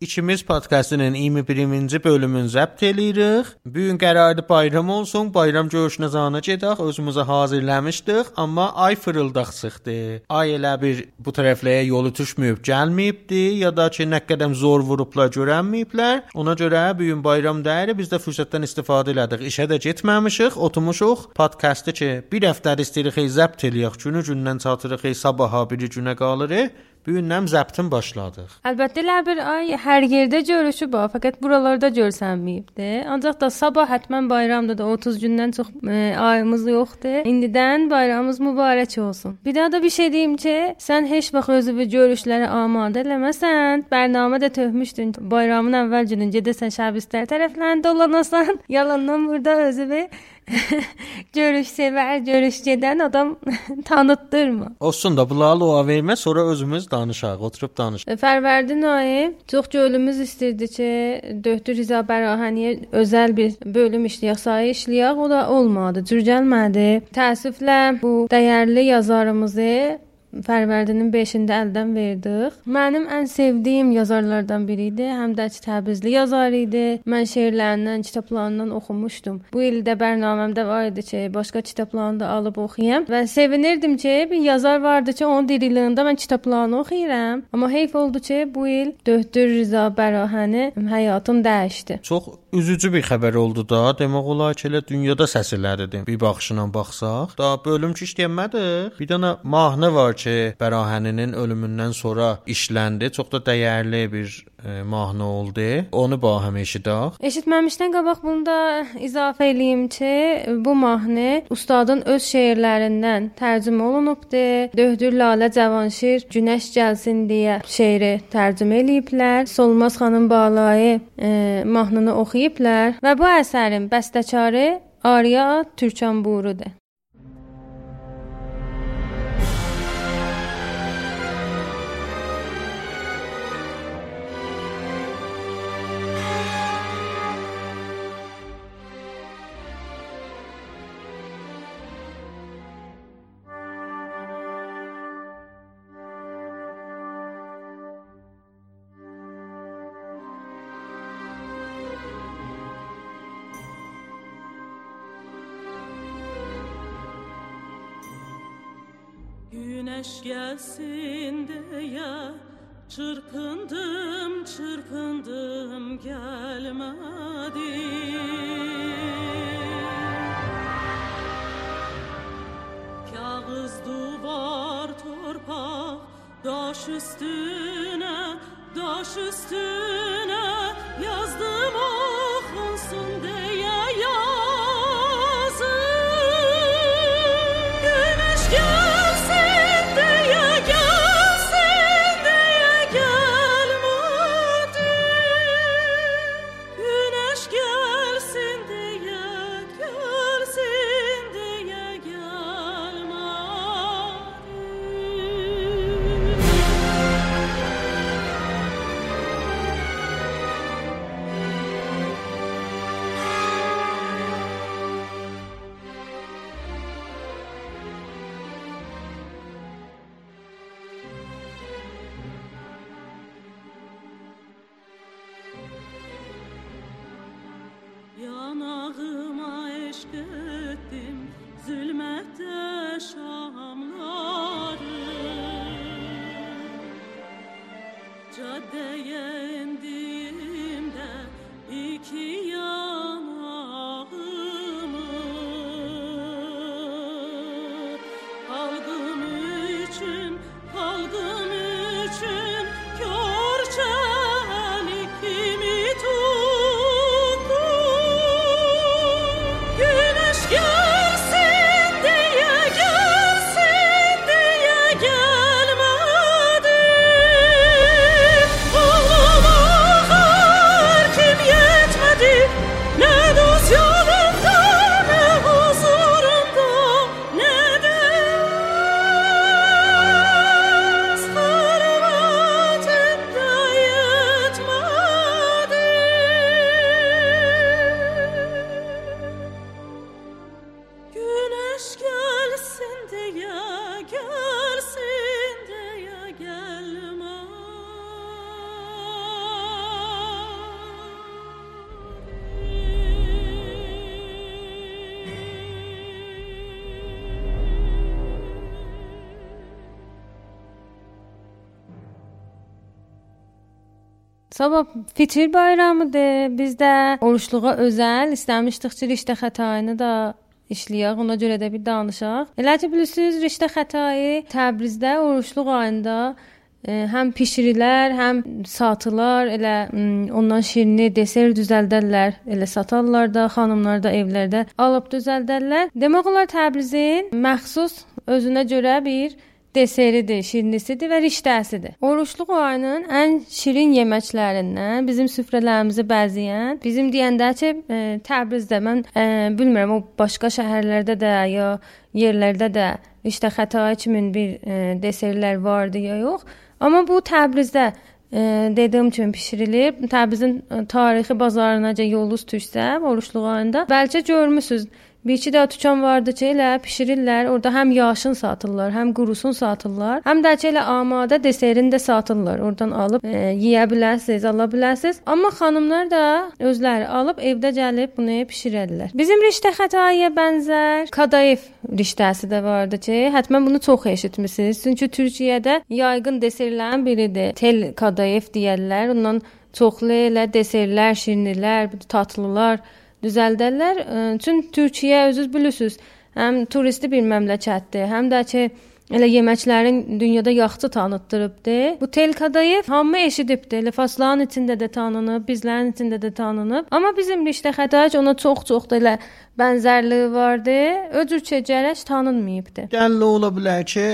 İkimiz podkastının 21-ci bölümünü zəbt eləyirik. Bu gün qərardı bayram olsun. Bayram görüşünə gedək. Özümüzü hazırlamışdıq, amma ay fırıldaq çıxdı. Ay elə bir bu tərəfləyə yolu düşməyib, gəlməyibdi ya da ki, nə qədəm zor vurublar, görənməyiblər. Ona görə bu gün bayram deyil, biz də fürsətdən istifadə elədik. İşə də getməmişik, oturmuşuq. Podkastı ki, bir həftə istəyirik zəbt eləyək. Günü gündən çatırıq, sabaha bir günə qalırıq. Bu gündən zəbtin başladıq. Əlbəttə Ləbir ay hər yerdə görüşüb, fəqət buralarda görsənməyibdi. Ancaq da sabah həttəmən bayramdır da 30 gündən çox e, ayımız yoxdur. İndidən bayramımız mübarək olsun. Bir daha da bir şey deyim ki, sən heç vaxt özünü görüşlərə amadə eləməsən, bərnamə də töhmüşdün. Bayramın əvvəl günü gedəsən şəbistər tərəflərində dolanasan, yalandan burada özünü görüş sevər, görüş gedən adam tanıtdırma. Olsun da bunları o vermə, sonra özümüz danışaq, oturub danış. Fərvərdin ayı çox gönlümüz istirdi ki, Döhtür Riza Bərahəniyə özəl bir bölüm işləyək, sayı işləyək, o da olmadı, cür gəlmədi. Təəssüflə bu dəyərli yazarımızı Fərvərdinin 5-də əldən verdik. Mənim ən sevdiyim yazarlardan biri idi. Həm də Təbrizli yazar idi. Mən şeirlərindən, kitablarından oxumuşdum. Bu il də proqramımda var idi ki, başqa kitablarını da alıb oxuyam və sevinirdim ki, bir yazar vardı ki, onun diriliyində mən kitablarını oxuyuram. Amma heyf oldu ki, bu il Döhdür Rza Bərahəni həyatım dəyişdi. Çox üzücü bir xəbər oldu da. Demək olar ki, elə dünyada səsiləridir. Bir baxışla baxsaq, da bölüm ki işləyənmədir. Bir dənə mahnı var ki, Bərahəninin ölümündən sonra işləndi. Çox da dəyərli bir e, mahnı oldu. Onu ba həm eşidək. Eşitməmişdən qabaq bunu da izafə eləyim ki, bu mahnı ustadın öz şeirlərindən tərcümə olunubdur. Döhdür Lalə Cavanşir Günəş gəlsin deyə şeiri tərcümə eləyiblər. Solmaz xanım Balayı e, mahnını oxuyublar və bu əsərin bəstəkarı Arya Türkanburudur. Güneş gelsin diye çırpındım çırpındım gelmedi. Kağız duvar torpak daş üstüne daş üstüne Sabah fitil bayramıdır. Biz də oruçluğa özəl istəmişdik ki, Riştə xətayını da işləyək. Ona görə də bir danışaq. Elə ki bilirsiniz, Riştə xətayı Təbrizdə oruçluq ayında e, həm bişirilər, həm satılar, elə m, ondan şirini, deser düzəldərlər, elə satarlar da, xanımlar da evlərdə alıb düzəldərlər. Demək olar Təbrizin məxsus özünə görə bir deseridir, şirinisidir və riştəsidir. Oruçluq ayının ən şirin yeməklərindən bizim süfrələrimizi bəzəyən, bizim deyəndə ki, e, Təbrizdə mən e, bilmirəm o başqa şəhərlərdə də ya yerlərdə də riştə xətayı kimi bir e, deserlər vardı ya yox. Amma bu Təbrizdə e, dediyim kimi bişirilir. Təbrizin e, tarixi bazarınaca yolunuz düşsə, oruçluq ayında bəlkə görmüsüz. Bir iki də dükan vardı ki, elə bişirirlər. Orada həm yaşın satırlar, həm qurusun satırlar. Həm də elə amadə deserini də satırlar. Oradan alıb e, yeyə bilərsiniz, ala bilərsiniz. Amma xanımlar da özləri alıb evdə gəlib bunu bişirərlər. Bizim riştə xətaya bənzər Kadayev riştəsi də vardı ki, həttəmən bunu çox eşitmisiniz. Çünki Türkiyədə yayğın deserlərin biridir. Tel Kadayev deyirlər. Ondan çoxlu elə deserlər, şirinlər, tatlılar düzəldərlər. Çünki Türkiyə özünüz bilirsiniz, həm turisti bir məmləkətdir, həm də ki Elə yeməklərin dünyada yaxşı tanıtdırıbdı. Bu Tel Kadayev hamı eşidibdi. Elə fasların içində də tanınıb, bizlərin içində də tanınıb. Amma bizim Riştə Xətac ona çox-çox da elə bənzərliyi vardı. Öcür çəcərəş tanınmayıbdı. Gəlli ola bilər ki,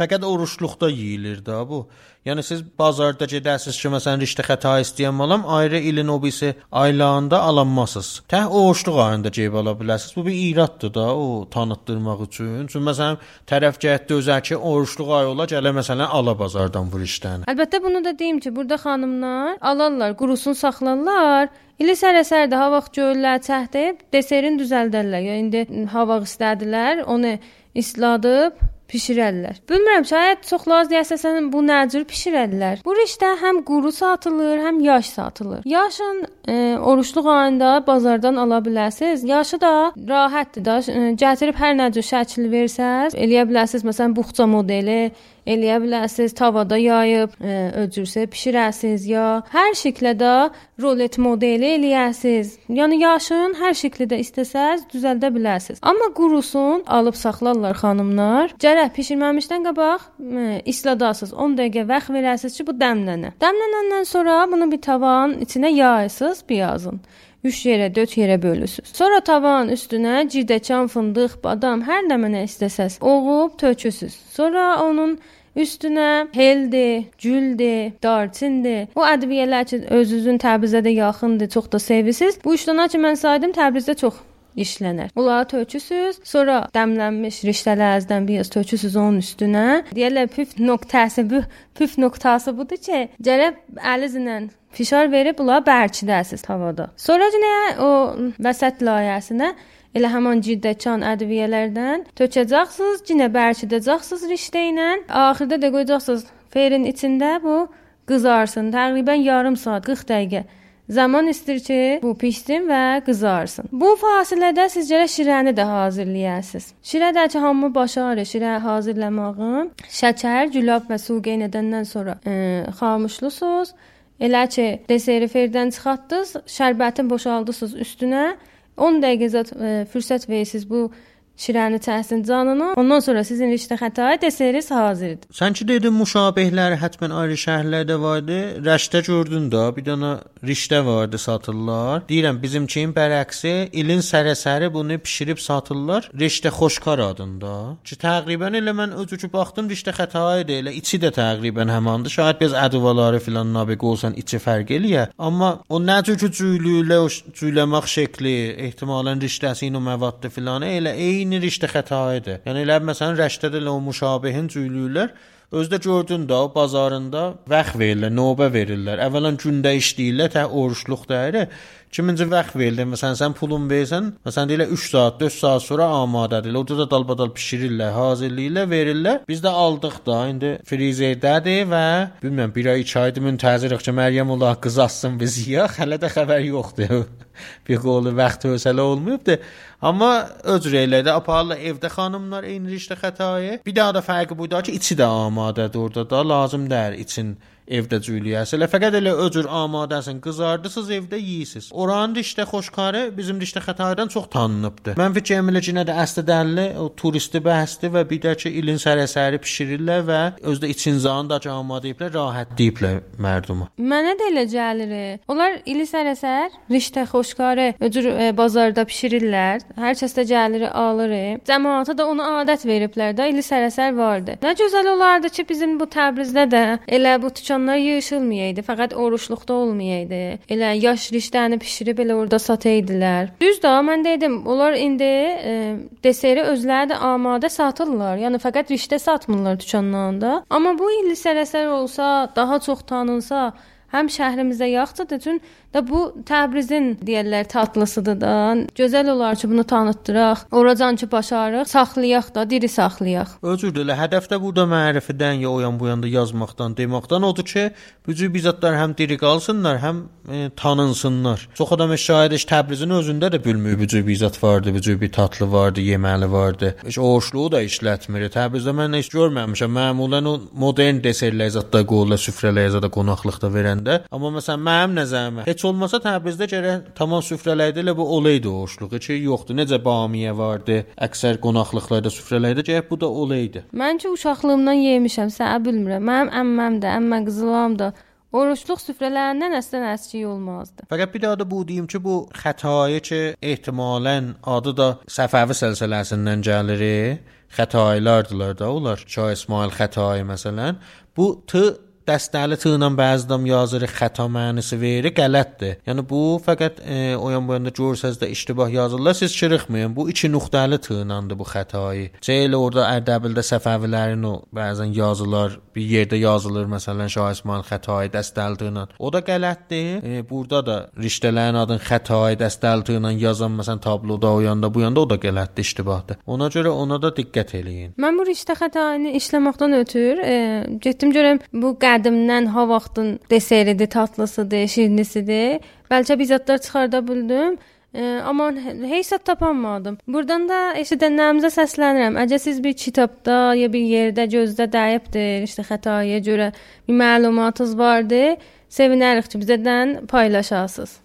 fəqət oruçluqda yeyilir də bu. Yəni siz bazarda gedəsiz ki, məsələn, riştə xəta istəyən malam ayrı ilin o birisi aylığında alanmasız. Təh oruçluq ayında ceyb ala bilərsiniz. Bu bir iraddır da o tanıtdırmaq üçün. Çünki məsələn, tərəf cəhətdə özə ki, oruçluq ay ola gələ məsələn ala bazardan bu riştəni. Əlbəttə bunu da deyim ki, burada xanımlar alarlar, qurusun saxlarlar. İli sərəsərdə hava görürlər, çəhdib deserin düzəldərlər. Yəni indi hava istədilər, onu isladıb bişirərlər. Bilmirəm, şayad çoxlar deyəsən bu nə cür bişirərlər. Bu riştə həm quru satılır, həm yaş satılır. Yaşın e, oruçluq ayında bazardan ala bilərsiniz. Yaşı da rahatdır da. E, gətirib hər nə cür şəkil versəz, eləyə bilərsiniz. Məsələn, buxça modeli eləyə bilərsiniz. Tavada yayıb e, öcürsə bişirəsiniz ya hər şəkildə rolet modeli eləyəsiniz. Yəni yaşın hər şəkildə istəsəz düzəldə bilərsiniz. Amma qurusun alıb saxlarlar xanımlar. Gərək bişirməmişdən qabaq e, isladasınız. 10 dəqiqə vaxt verəsiniz ki, bu dəmlənə. Dəmlənəndən sonra bunu bir tavanın içinə yayırsınız, biyazın. 3 yerə, 4 yerə bölürsüz. Sonra tavanın üstünə cirdəçan, fındıq, badam, hər nə mənə istəsəz, oğub tökürsüz. Sonra onun Üstünə heldi, güldü, darçindi. O ədviyyələr ki, özünüzün Təbrizə də yaxındır, çox da sevirsiniz. Bu üç dənə ki mən saydım Təbrizdə çox işlənər. Onları töküsüz, sonra dəmlənmiş riştələrdən biraz töküsüz onun üstünə. Deyirlər püf nöqtəsi bu, püf nöqtəsi budur ki, gərək əlinizlə fişar verib bunları bərkidəsiz tavada. Sonra nə o vəsət layihəsinə Elə həmin ciddəçan ədviyyələrdən tökəcəksiniz, cinə bərkidəcəksiniz riştə ilə. Axırda da qoyacaqsınız ferin içində bu qızarsın. Təqribən yarım saat, 40 dəqiqə. Zaman istir ki, bu pişsin və qızarsın. Bu fasilədə siz gərək şirəni də hazırlayasınız. Şirə də ki, hamı başarır şirə hazırlamağın. Şəkər, gülab və su qeyn edəndən sonra e, xamuşlusuz. Elə ki, deseri ferdən çıxartdınız, şərbətin boşaldırsınız üstünə. 10 dəqiqə zət e, fürsət versiniz bu şirəni çəksin canına. Ondan sonra sizin riştə xətayı deseriz hazırdır. Sən ki dedin müşabehlər həttəmən ayrı şəhərlərdə vardı. Rəştə gördün də, bir dənə riştə vardı satırlar. Deyirəm bizimkin bərəksi ilin sərəsəri bunu bişirib satırlar. Riştə xoşkar adında. Ki təqribən elə mən özü baxdım riştə xətayı da elə içi də təqribən həmandır. Şayad biz ədvaları filan nabiq olsan içi fərq eləyə. Amma o nə cür ki cüylülə, cüyləmək şəkli, ehtimalən riştəsi ilə məvaddı filan elə eyni eyni riştə xətayıdır. Yəni elə məsələn rəştədə elə o müşabihin cüylüklər özdə gördün də o bazarında vaxt verirlər, növbə verirlər. Əvvələn gündə işləyirlər, tə oruçluq dəyir. Kiminci vaxt verilir. Məsələn sən pulun versən, məsələn deyilə 3 saat, 4 saat sonra amadədir. Orada da dalbadal bişirirlər, hazırlayırlar, verirlər. Biz də aldıq da indi frizerdədir və bilmirəm 1 ay 2 aydır müntəziriq ki, Məryəm ola qız assın biz yeyək. Hələ də xəbər yoxdur. bir qolu vaxt hövsələ olmayıbdı. Amma öcür elədi. Aparlı evdə xanımlar eyni riştə xətayı. Bir daha da fərqi buydu ki, içi də amadədir orada da lazım deyil için evdə cüyləyəsiz. Fəqət elə o cür amadəsin, qızardısınız evdə yeyirsiniz. Oranın dişdə xoşkarı bizim dişdə Xətaydan çox tanınıbdı. Mən fikrim elə cinə də əsli dəlli o turisti bəhsdi və bir də ki ilin sərəsəri bişirirlər və özdə içinzanı da amadəyiblər, rahat deyiblər mərduma. Mənə də elə gəlir. Onlar ili sərəsər riştə xoşkarı öcür e, bazarda bişirirlər. Hər kəs də gəlir alır. Cəmaata da onu adət veriblər də ili sərəsər vardı. Nə gözəl olardı ki bizim bu Təbrizdə də elə bu dükanlar yığılmayaydı, fəqət oruçluqda olmayaydı. Elə yaş riştəni bişirib elə orada sataydilər. Düz də mən dedim, onlar indi e, deseri özləri də amadə satırlar. Yəni fəqət riştə satmırlar dükanlarında. Amma bu ili sərəsər olsa, daha çox tanınsa, həm şəhrimizdə yaxşıdır, çünki da bu Təbrizin deyirlər tatlısıdır da. Gözəl olar ki, bunu tanıtdıraq. Oracan ki başarıq, saxlayaq da, diri saxlayaq. Özür dilə, hədəf də burada mərifədən ya o yan bu yanda yazmaqdan, deməkdən odur ki, bu cür bizatlar həm diri qalsınlar, həm e, tanınsınlar. Çox adam şahid iş Təbrizin özündə də bilmir bu cür bizat vardı, bu cür bir tatlı vardı, yeməli vardı. Heç oşluğu da işlətmir. Təbrizdə mən heç görməmişəm. Məmulən o modern deserlər zətdə qoyurlar süfrələrə zətdə qonaqlıqda verəndə. Amma məsələn mənim nəzərimə heç olmasa Təbrizdə gərək tamam süfrələrdə elə bu olaydı oşluğu ki, yoxdur. Necə bamiyə vardı, əksər qonaqlıqlarda süfrələrdə gərək bu da olaydı. Mən ki uşaqlığımdan yemişəm, sən bilmirəm. Mənim əmməm də, əmmə qızılam da Oruçluq süfrələrindən əslən əskik olmazdı. Fəqət bir daha da bu deyim ki, bu xətayı ki, ehtimalən adı da Səfəvi silsiləsindən gəlir. Xətaylardılar da onlar. Şah İsmail Xətayı məsələn. Bu t dəstəli t ilə bəzi adam yazır xəta mənası verir, qələtdir. Yəni bu fəqət e, o yan bu yanda görsəz də iştibah yazırlar, siz çırıxmayın. Bu iki nöqtəli t ilədir bu xətayı. Ceyl orada Ərdəbildə Səfəvilərin o bəzən yazılar bir yerdə yazılır məsələn Şah İsmail xətayı dəstəli t ilə. O da qələtdir. E, burada da riştələrin adını xətayı dəstəli t ilə yazan məsələn tabloda o yanda bu yanda o da qələtdir, iştibahdır. Ona görə ona da diqqət eləyin. Mən bu riştə xətayını işləməkdən ötür e, getdim görəm bu qədimdən ha vaxtın deseridir, tatlısıdır, şirnisidir. Bəlkə bir zətlər çıxarda bildim. E, amma heç zət tapamadım. Burdan da eşidənlərimizə səslənirəm. Əgər siz bir kitabda ya bir yerdə gözdə dəyibdir, işte xətaya görə bir məlumatınız vardı, sevinərik ki, bizdən paylaşasınız.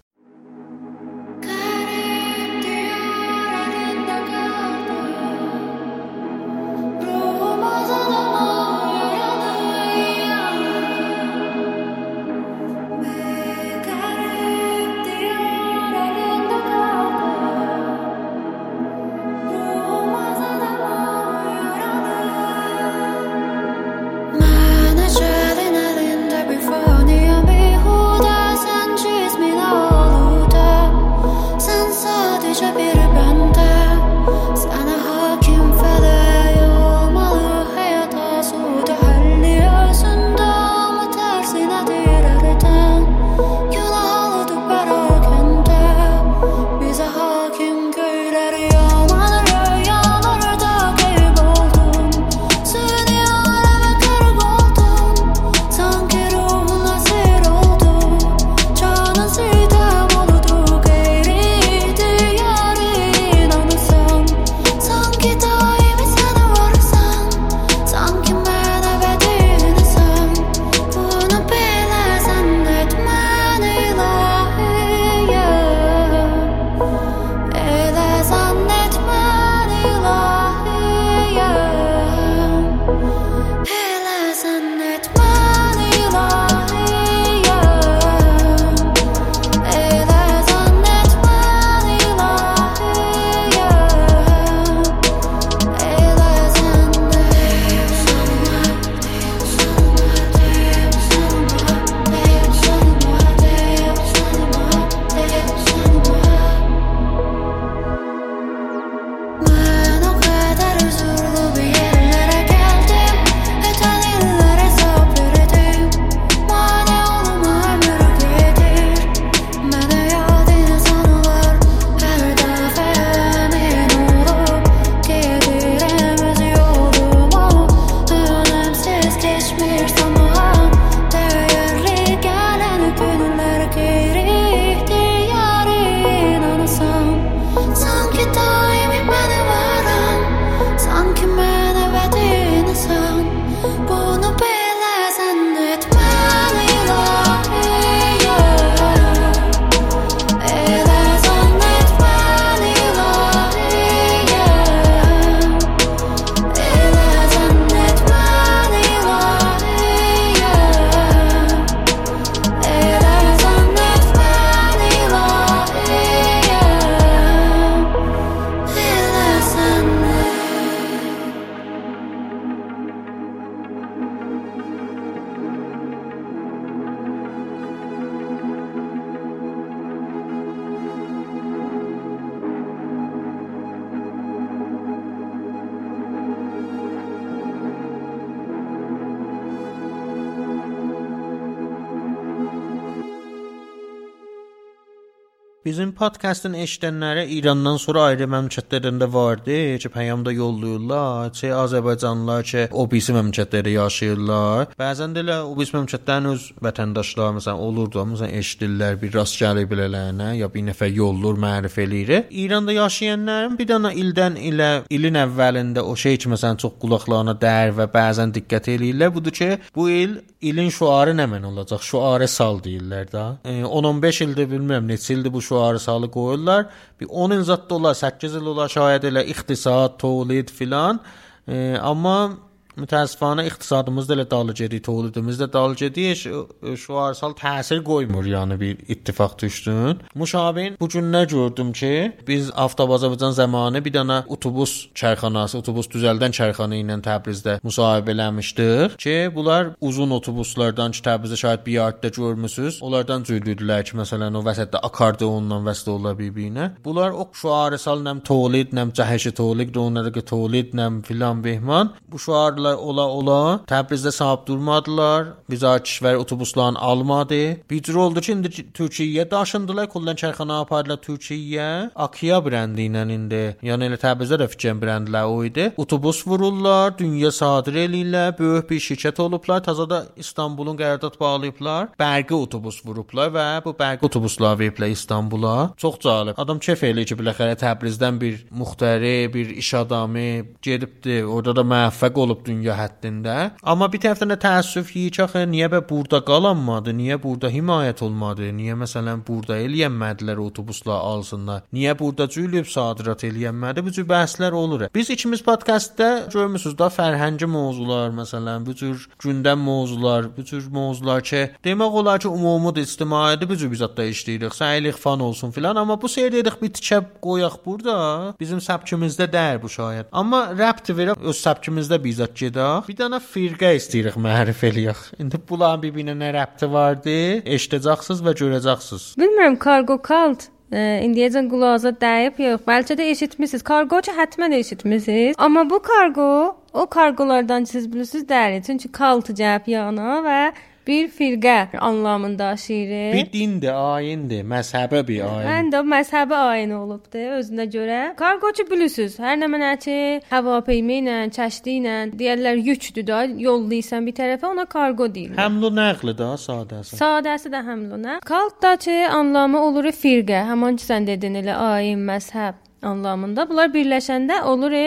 Bizim podkastın eşidənləri İrandan sonra ayrı məmləkətlərində vardı, ki, peyamda yollayırlar, ki, Azərbaycanlılar ki, o birisi məmləkətlərdə yaşayırlar. Bəzən də elə o birisi məmləkətlərin öz vətəndaşları məsələn olurdu, məsələn eşidirlər, bir rast gəlir belələrinə, ya bir nəfər yollur, mərif eləyir. İranda yaşayanların bir dənə ildən ilə ilin əvvəlində o şey ki, məsələn çox qulaqlarına dəyər və bəzən diqqət eləyirlər. Budur ki, bu il ilin şüarı nə mən olacaq? Şüarı sal deyirlər də. E, 10-15 ildir bilmirəm neçə ildir bu şüarı salı qoyurlar. Bir 10 il zət olar, 8 il olar şayad elə iqtisad, tövlid filan. E, amma mütəəssifanə iqtisadımız da elə dalı gedir, tövlidimiz də dalı gedir. Ş- Şüarsal təsir qoymur, yəni bir ittifaq düşdün. Müşabihin bu gün nə gördüm ki, biz Avtob Azərbaycan zamanı bir dənə otobus çərxanası, otobus düzəldən çərxana ilə Təbrizdə müsahibə eləmişdik ki, bunlar uzun otobuslardan ki, Təbrizdə şahid bir yardda görmüsüz, onlardan cürdüdülər ki, məsələn o vəsətdə akkordeonla vəslə ola bir-birinə. Bunlar o şüarı sal nəm tövlid, nəm cəhşi tövlid, onlara ki tövlid, nəm filan behman. Bu şüarlar ola ola Təbrizdə sahib durmadılar. Vizar kişvər otobusların almadı. Bir cür oldu ki, indi Türkiyəyə daşındılar, kullan çərxana apardılar Türkiyəyə. Akia brendi ilə indi. Yəni elə Təbrizdə də fikrin brendlər o idi. Otobus vururlar, dünya sadir eləyirlər, böyük bir şirkət olublar. Taza da İstanbulun qərardat bağlayıblar. Bərqi otobus vurublar və bu bərqi otobuslar veriblər İstanbula. Çox cəlib. Adam kef eləyir ki, biləxərə Təbrizdən bir muxtəri, bir iş adamı gedibdi. Orada da müvəffəq olub dünya həddində. Amma bir tərəfdən də təəssüf ki, axı niyə bə burada qalanmadı? Niyə burada himayət olmadı? Niyə məsələn burada eləyənmədilər otobuslar alsınlar? Niyə burada cülüb sadirat eləyənmədi? Bu cür bəhslər olur. Biz ikimiz podkastda görmüsüz da fərhəngi mövzular məsələn, bu cür gündəm mövzular, bu cür mövzular ki, demək olar ki, ümumi ictimaiyyətdə bu cür biz hətta işləyirik. Səylik fan olsun filan, amma bu seyir dedik bir tikə qoyaq burada. Bizim səbkimizdə dəyər bu şayət. Amma rəbt verib öz səbkimizdə bizət gedək. Bir dənə firqə istəyirik mərif eləyək. İndi bunların bir-birinə nə rəbti vardı? Eşidəcəksiniz və görəcəksiniz. Bilmirəm kargo kalt e, indiyəcən qulağa dəyib yox. Bəlkə də eşitmisiniz. Kargoçu həttəmən eşitmisiniz. Amma bu kargo o kargolardan siz bilirsiniz dəri. Çünki kalt cəb yana və bir firqə anlamında daşıyır. Bir dindir, ayindir, məzhəbə bir ayin. Həm də məzhəbə ayin olubdu özünə görə. Kargoçu bilirsiniz, hər nə mənə ki, hava peymi ilə, çəşdi ilə deyirlər yükdür da, yollayırsan bir tərəfə ona kargo deyirlər. Həmlu nəqli də sadəsi. Sadəsi də həmluna. Kalt da ki, anlamı olur firqə. Həmin ki sən dedin elə ayin, məzhəb anlamında. Bunlar birləşəndə olur e,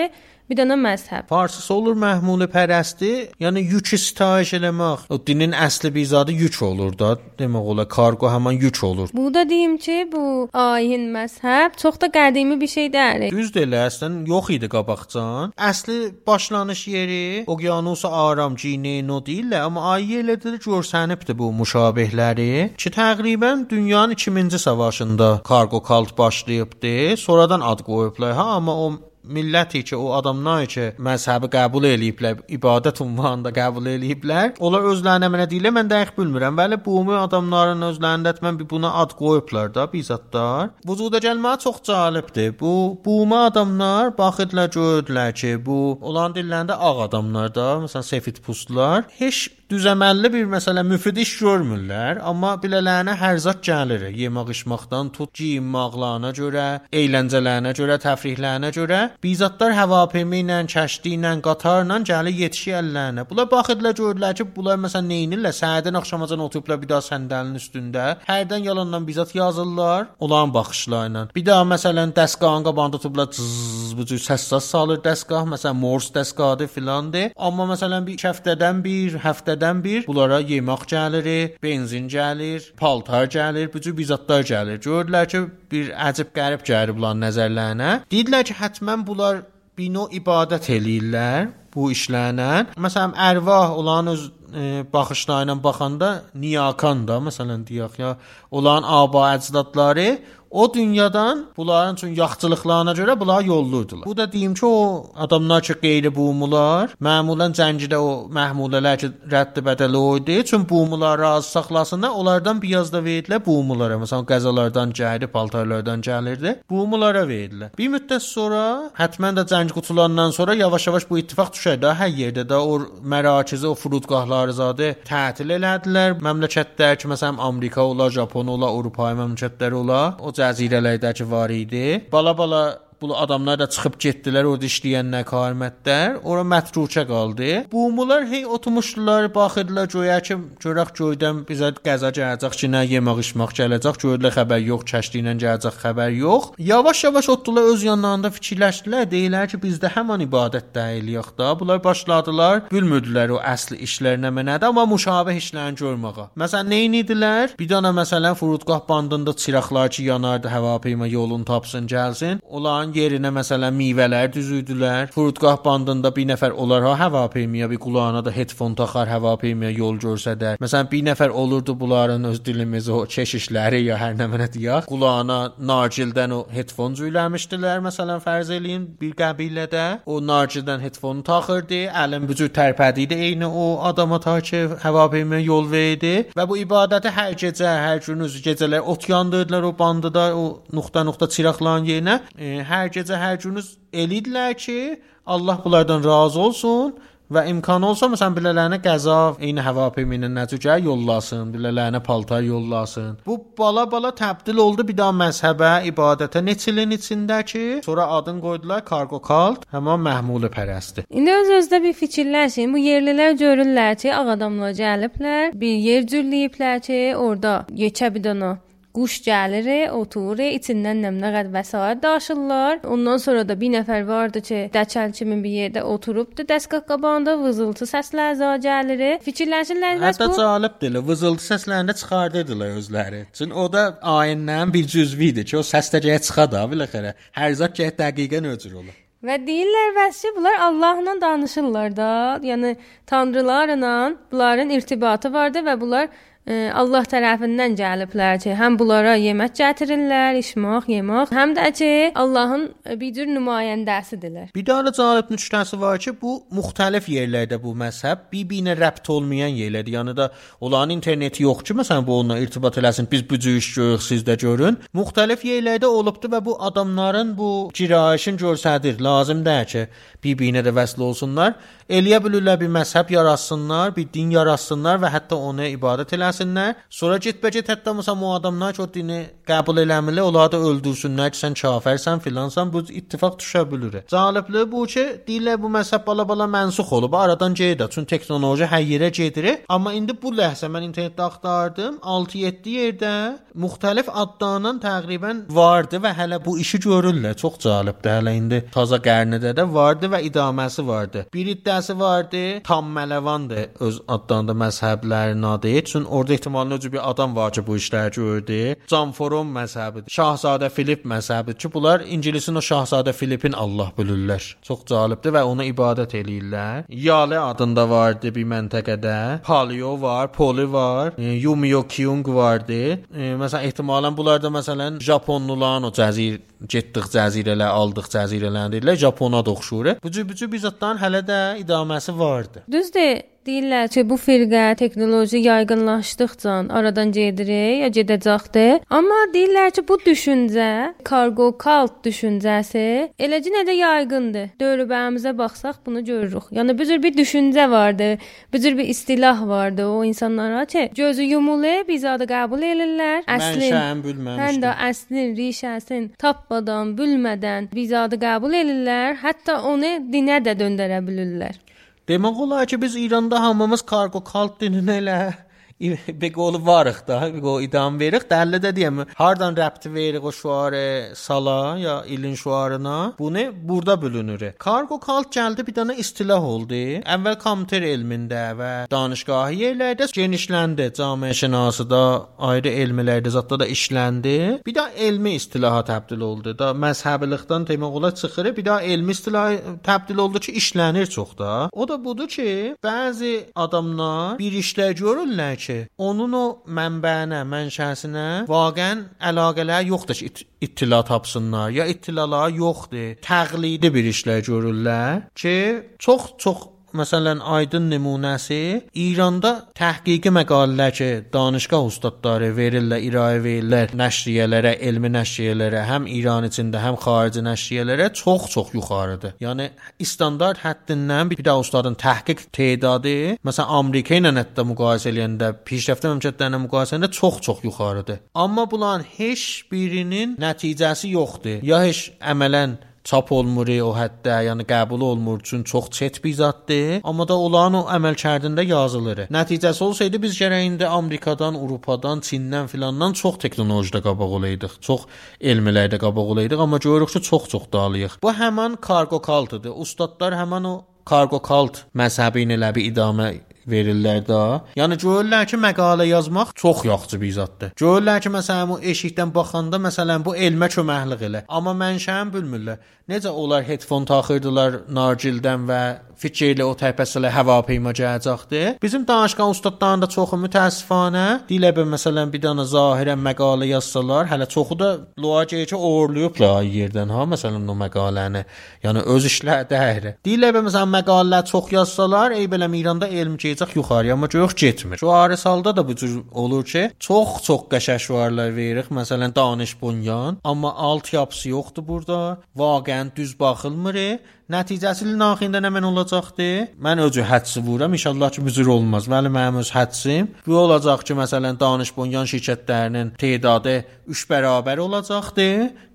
bir dənə məzhəb. Farsısı olur məhmule pərəsti, yəni yük sitayiş eləmək. O dinin əsli bizadı yük olur da. Demək olar kargo həmin yük olur. Bu da deyim ki, bu ayin məzhəb çox da qədimi bir şey deyil. Düzdür elə, əslən yox idi qabaqcan. Əsli başlanış yeri Oqyanus Aram Cineno deyirlər, amma ayı elədir görsənibdi bu müşabehləri ki, təqribən dünyanın 2000-ci savaşında kargo kalt başlayıbdı. Sonradan ad qoyublar. Ha, amma o milləti ki, o adamlar ki, məzhəbi qəbul eləyiblər, ibadət ünvanında qəbul eləyiblər. Onlar özlərinə mənə deyirlər, mən dəqiq bilmirəm. Bəli, bu ümumi adamların özlərində mən bir buna ad qoyublar da, bizatlar. Vücuda gəlmə çox cəlibdir. Bu bu ümumi adamlar baxırdılar, gördülər ki, bu olan dillərində ağ adamlar da, məsələn, sefid pustlar heç düzəməlli bir məsələ müfid iş görmürlər, amma bilələrinə hər zat gəlir. Yemək içməkdən tut geyinməklərinə görə, əyləncələrinə görə, təfrihlərinə görə bizatlar həvapemi ilə, kəşti ilə, qatarla gəlir yetişir əllərinə. Bunlar baxırdılar, gördülər ki, bunlar məsələn nə edirlər? Səhərdən axşamacan oturublar bir daha səndəlin üstündə. Hərdən yalandan bizat yazırlar, onların baxışlarıyla. Bir daha məsələn dəstgahın qabağında oturublar, cız, bu cür səs salır dəstgah, məsələn Morse dəstgahı filandır. Amma məsələn bir həftədən bir, həftə həftədən bir bunlara yemək gəlir, benzin gəlir, paltar gəlir, bu cür bizatlar gəlir. Gördülər ki, bir əcib qərib gəlir bunların nəzərlərinə. Dedilər ki, həttəmən bunlar bir növ ibadət eləyirlər bu işlərlə. Məsələn, ərvah olan öz e, baxışlarıyla baxanda niyakan da məsələn deyək ya, olan aba əcdadları o dünyadan bunların üçün yaxçılıqlarına görə bunlar yollurdular. Bu da deyim ki, o adamlar ki, qeyri-bumular, məmulən cəngidə o məhmulələr ki, rədd bədəli o idi. Çünki bumular razı saxlasınlar, onlardan biraz da verdilər bumulara. Məsələn, qəzalardan gəldi, paltarlardan gəlirdi. Bumulara verdilər. Bir müddət sonra, həttəmən də cəng qutulandan sonra yavaş-yavaş bu ittifaq düşər də hər yerdə də o mərakizi, o furudgahlar Şahzadə tətil elədilər. Məmləkətlər ki, məsələn Amerika ola, Japon ola, Avropa məmləkətləri ola, o cəzirələrdəki var idi. Bala-bala bu adamlar da çıxıb getdilər orada işləyənlər karmətlər, ora mətrukə qaldı. Bumular hey oturmuşdular, baxırdılar göyə ki, görək göydən bizə qəza gələcək ki, nə yemək içmək gələcək, gördülər xəbər yox, kəşliylə gələcək xəbər yox. Yavaş-yavaş otdular öz yanlarında fikirləşdilər, deyirlər ki, bizdə həmin ibadət də eləyək da. Bunlar başladılar, bilmirdilər o əsl işlərinə mənədir, amma müşabeh işlərini görməyə. Məsələn, nə idilər? Bir dənə məsələn Furudqah bandında çıraqlar ki, yanardı, hava peyma yolunu tapsın, gəlsin. Onların yerinə məsələn meyvələr düzürdülər. Furudqah bandında bir nəfər hava peymaya bir qulağına da headphone taxar, hava peymaya yol göstərər. Məsələn bir nəfər olurdu bunların öz dilimiz o çeşişləri ya hər nə mənə deyək. Qulağına narcildən o headphone cüyləmişdilər məsələn fərz eləyin bir qəbilədə. O narcildən headphone taxırdı, əlin bücür tərpədiydi eyni o adama ta ki hava peymaya yol verdi və bu ibadəti hər gecə, hər gün öz gecələr ot yandırdılar o bandıda o nöqtə-nöqtə çıraqların yerinə. E, hər gecə hər günüz elidilər ki, Allah bunlardan razı olsun və imkan olsa məsələn bilələrinə qəza, eyni hava peyminə nəticə yollasın, bilələrinə paltar yollasın. Bu bala-bala təbdil oldu bir daha məzhəbə, ibadətə neçə ilin içində ki, sonra adın qoydular kargo kalt, həmin Məhmulu pərəsti. İndi öz-özdə bir fikirləşin. Bu yerlilər görürlər ki, ağ adamlar gəliblər, bir yer cürləyiblər ki, orada yekə bir dənə Quş gəlir, oturur, içindən nəmnəqət vəsait daşırlar. Ondan sonra da bir nəfər vardı ki, dəçəl kimi bir yerdə oturubdu, dəstgah qabağında vızıltı səslər zə gəlir. Fikirləşirlər bəs Hətta bu cəlibdir. Vızıltı səslərində çıxardırdılar özləri. Çünki o da ayindən bir cüzvidir ki, o səs də gəyə çıxa da biləxərə. Hər zət gəyə dəqiqən öcür olur. Və deyirlər vəssi bunlar Allahla danışırlar da. Yəni tanrılarla bunların irtibatı vardı və bunlar Allah tərəfindən gəliblər ki, həm bunlara yemək gətirirlər, içmək, yemək, həm də ki, Allahın e, bir cür nümayəndəsidirlər. Bir daha da cəlib nüktəsi var ki, bu müxtəlif yerlərdə bu məzhəb bir-birinə rəbt olmayan yerlərdir. Yəni da onların interneti yox ki, məsələn bu onunla irtibat eləsin. Biz bu cür iş görürük, siz də görün. Müxtəlif yerlərdə olubdu və bu adamların bu girayişin göstərir. Lazım deyil ki, bir-birinə də vəsl olsunlar. Eləyə bilirlər bir məzhəb yaratsınlar, bir din yaratsınlar və hətta ona ibadət eləsinlər. Sonra getbəcət hətta məsələn o adamlar ki, o dini qəbul eləmirlər, onları da öldürsünlər ki, sən kafirsən filansan. Bu ittifaq düşə bilər. Cəlibli bu ki, deyirlər bu məzhəb bala-bala mənsux olub, aradan gedir. Çünki texnologiya hər yerə gedir. Amma indi bu ləhzə mən internetdə axtardım, 6-7 yerdə müxtəlif adlarla təqribən vardı və hələ bu işi görürlər. Çox cəlibdir. Hələ indi taza qarnıda da vardı və idaməsi vardı. Bir iddiası vardı, tam mələvandır öz adlarında məzhəblərin adı. Çün orada ehtimalən öcü bir adam var ki, bu işləri gördü. Canforon məzhəbidir. Şahzadə Filip məzhəbidir ki, bunlar İncilisin o Şahzadə Filipin Allah bilirlər. Çox cəlibdir və ona ibadət eləyirlər. Yale adında vardı bir məntəqədə. Palio var, Poli var, e, Yumio Kyung vardı. E, məsələn ehtimalən bunlar da məsələn Japonluların o cəzir getdik cəzirələr, aldıq cəzirələrini deyirlər. Japona da oxşur. Bu cür bu cür bir zətlərin hələ də idaməsi vardı. Düzdür. Deyirlər ki, bu firqə texnoloji yaygınlaşdıqca aradan gedir ya gedəcəkdir. Amma deyirlər ki, bu düşüncə, kargo kalt düşüncəsi eləcə də yaygındır. Dövrbəmizə baxsaq bunu görürük. Yəni bu cür bir düşüncə vardı, bu cür bir istilah vardı o insanlara ki, gözü yumulu biz adı qəbul edirlər. Əslin Həm də əslin, rişəsin tapmadan, bilmədən vizadı qəbul edirlər, hətta onu dinə də döndərə bilirlər. Demək olar ki, biz İranda hamımız kargo kalt dininə elə bir qolu varıq da, bir qol idam veririk. Dəllə də deyəm, hardan rəbti veririk o şuarı sala ya ilin şuarına? Bunu burada bölünür. Kargo kalt gəldi bir dənə istilah oldu. Əvvəl kompüter elmində və danışgahı yerlərdə genişləndi. Cəmiə şinasıda, ayrı elmlərdə zətdə də işləndi. Bir də elmi istilaha təbdil oldu. Da məzhəblilikdən demək olar çıxır. Bir də elmi istilah təbdil oldu ki, işlənir çox da. O da budur ki, bəzi adamlar bir işlər görürlər ki, onun o mənbəyinə, mənşəsinə vaqəən əlaqələr yoxdur ki, it ittila tapsınlar ya ittilalar yoxdur. Təqlidi bir işlər görürlər ki, çox çox məsələn aydın nümunəsi İranda təhqiqi məqalələr ki, danışqah ustadları verirlər, irayə verirlər nəşriyyələrə, elmi nəşriyyələrə, həm İran içində, həm xarici nəşriyyələrə çox-çox yuxarıdır. Yəni standart həddindən bir də ustadın təhqiq tədadı, məsələn Amerika ilə hətta müqayisə edəndə, pişrəftə məmləkətlərlə müqayisə edəndə çox-çox yuxarıdır. Amma bunların heç birinin nəticəsi yoxdur. Ya heç əmələn çap olmur o həddə, yəni qəbul olmur üçün çox çet bir zaddır. Amma da olan o əməl kərdində yazılır. Nəticəsi olsaydı biz gərək indi Amerikadan, Avropadan, Çindən filandan çox texnologiyada qabaq olaydıq. Çox elmlərdə qabaq olaydıq, amma görürük ki, çox-çox dalıyıq. Bu həmin kargo kaltıdır. Ustadlar həmin o kargo kalt məzhəbi ilə bir idamə verirlər də. Yəni görürlər ki, məqalə yazmaq çox yaxşı bir zaddır. Görürlər ki, məsələn bu eşikdən baxanda məsələn bu elmə köməklik elə. Amma mənşəni bilmirlər. Necə onlar headphone taxırdılar Nargildən və fikirlə o təpəsilə həvapeyma gələcəkdi. Bizim danışqan ustadlarının da çoxu mütəəssifanə dilə bir məsələn bir dənə zahirən məqalə yazsalar, hələ çoxu da loğacəyə ki oğurlayıblar yerdən ha məsələn o məqaləni. Yəni öz işlər dəyir. Dilə bir məsələn məqalələr çox yazsalar, ey belə İranda elm keçəcək yuxarıya, amma yox getmir. Şu arisalda da bu cür olur ki, çox-çox qəşəşvarlar veririk. Məsələn danış bunyan, amma alt yapısı yoxdur burada. Vaqəən düz baxılmır. Nəticəsi naxində nə mən olacaqdı? Mən özü hədsi vuram. İnşallah ki, büzür olmaz. Bəli, mənim öz hədsim bu olacaq ki, məsələn, danış bunyan şirkətlərinin tədadı 3 bərabər olacaqdı.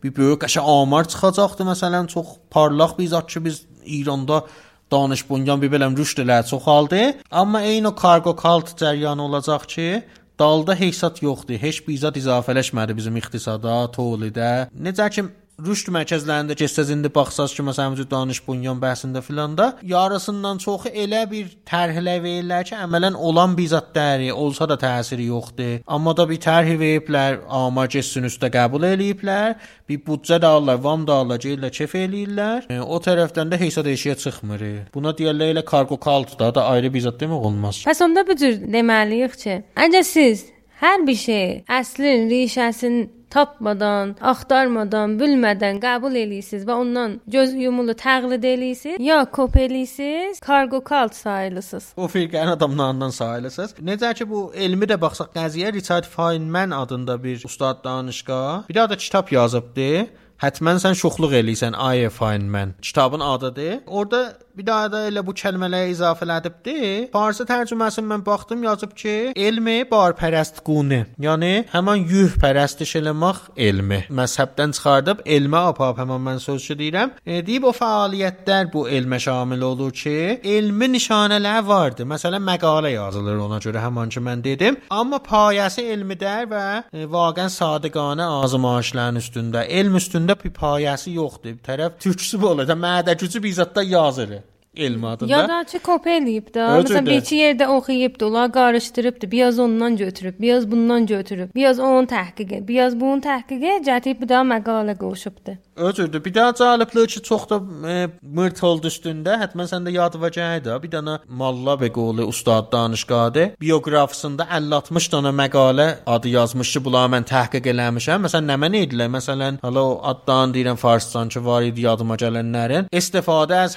Bir böyük qəşə amar çıxacaqdı. Məsələn, çox parlaq bir zat ki, biz İranda danış bunyan bir beləm rüşd elə çoxaldı. Amma eyni o kargo kalt cəryanı olacaq ki, dalda hesab yoxdur. Heç bir zat izafələşmədi bizim iqtisada, tolidə. Necə ki rüşd mərkəzlərində keçsəz indi baxsaz ki, məsələn danış bunyan bəhsində filanda yarısından çoxu elə bir tərhlə verirlər ki, əmələn olan bir zat dəri olsa da təsiri yoxdur. Amma da bir tərh veriblər, amar getsin üstə qəbul eləyiblər, bir büdcə də alırlar, vam da alırlar, gəlirlər kef eləyirlər. E, o tərəfdən də hesab eşiyə çıxmır. Buna deyirlər elə kargo kalt da da ayrı bir zat demək olmaz. Pəs onda bu cür deməliyik ki, əgər siz hər bir şey əslin, rişəsini tapmadan, axtarmadan, bilmədən qəbul eləyirsiniz və ondan göz yumulu təqlid eləyirsiniz, ya kop eləyirsiniz, kargo kalt sayılırsınız. O firqənin adamlarından sayılırsınız. Necə ki bu elmi də baxsaq qəziyə Richard Feynman adında bir ustad danışqa bir də kitab yazıbdı. Hətmən sən şoxluq eləyirsən I Feynman. Kitabın adıdır. Orada bir daha da elə bu kəlmələri izafələdibdi. Farsı tərcüməsini mən baxdım yazıb ki, elmi barpərəst quni. Yəni həmin yuh pərəstiş eləmək elmi. Məzhəbdən çıxardıb elmə apab həmin mən sözcü deyirəm. E, deyib o fəaliyyətlər bu elmə şamil olur ki, elmi nişanələr vardır. Məsələn məqalə yazılır ona görə həmin ki mən dedim. Amma payəsi elmidər və e, vaqən sadiqanə azmayışların üstündə, elm üstündə bir payəsi yoxdur. Bir tərəf türkçüsü bu olur. Mədə gücü bizatda yazır elm adında. Ya da ki kop eləyib də. Özür Məsələn də. bir iki yerdə oxuyubdu, onlar qarışdırıbdı. Biraz ondan götürüb, biraz bundan götürüb. Biraz onun təhqiqi, biraz bunun təhqiqi cətib bir daha məqalə qoşubdu. Özürdür. Bir daha cəlibli ki, çox da e, mırt oldu üstündə. Həttəmən səndə yadvacaydı. Bir dənə Malla Beqoli ustad danışqadı. Biografisində 50-60 dənə məqalə adı yazmış ki, bunları mən təhqiq eləmişəm. Məsələn, nə mən edilər? Məsələn, hala o addan deyirəm farsdan ki, var idi yadıma gələnlərin. İstifadə az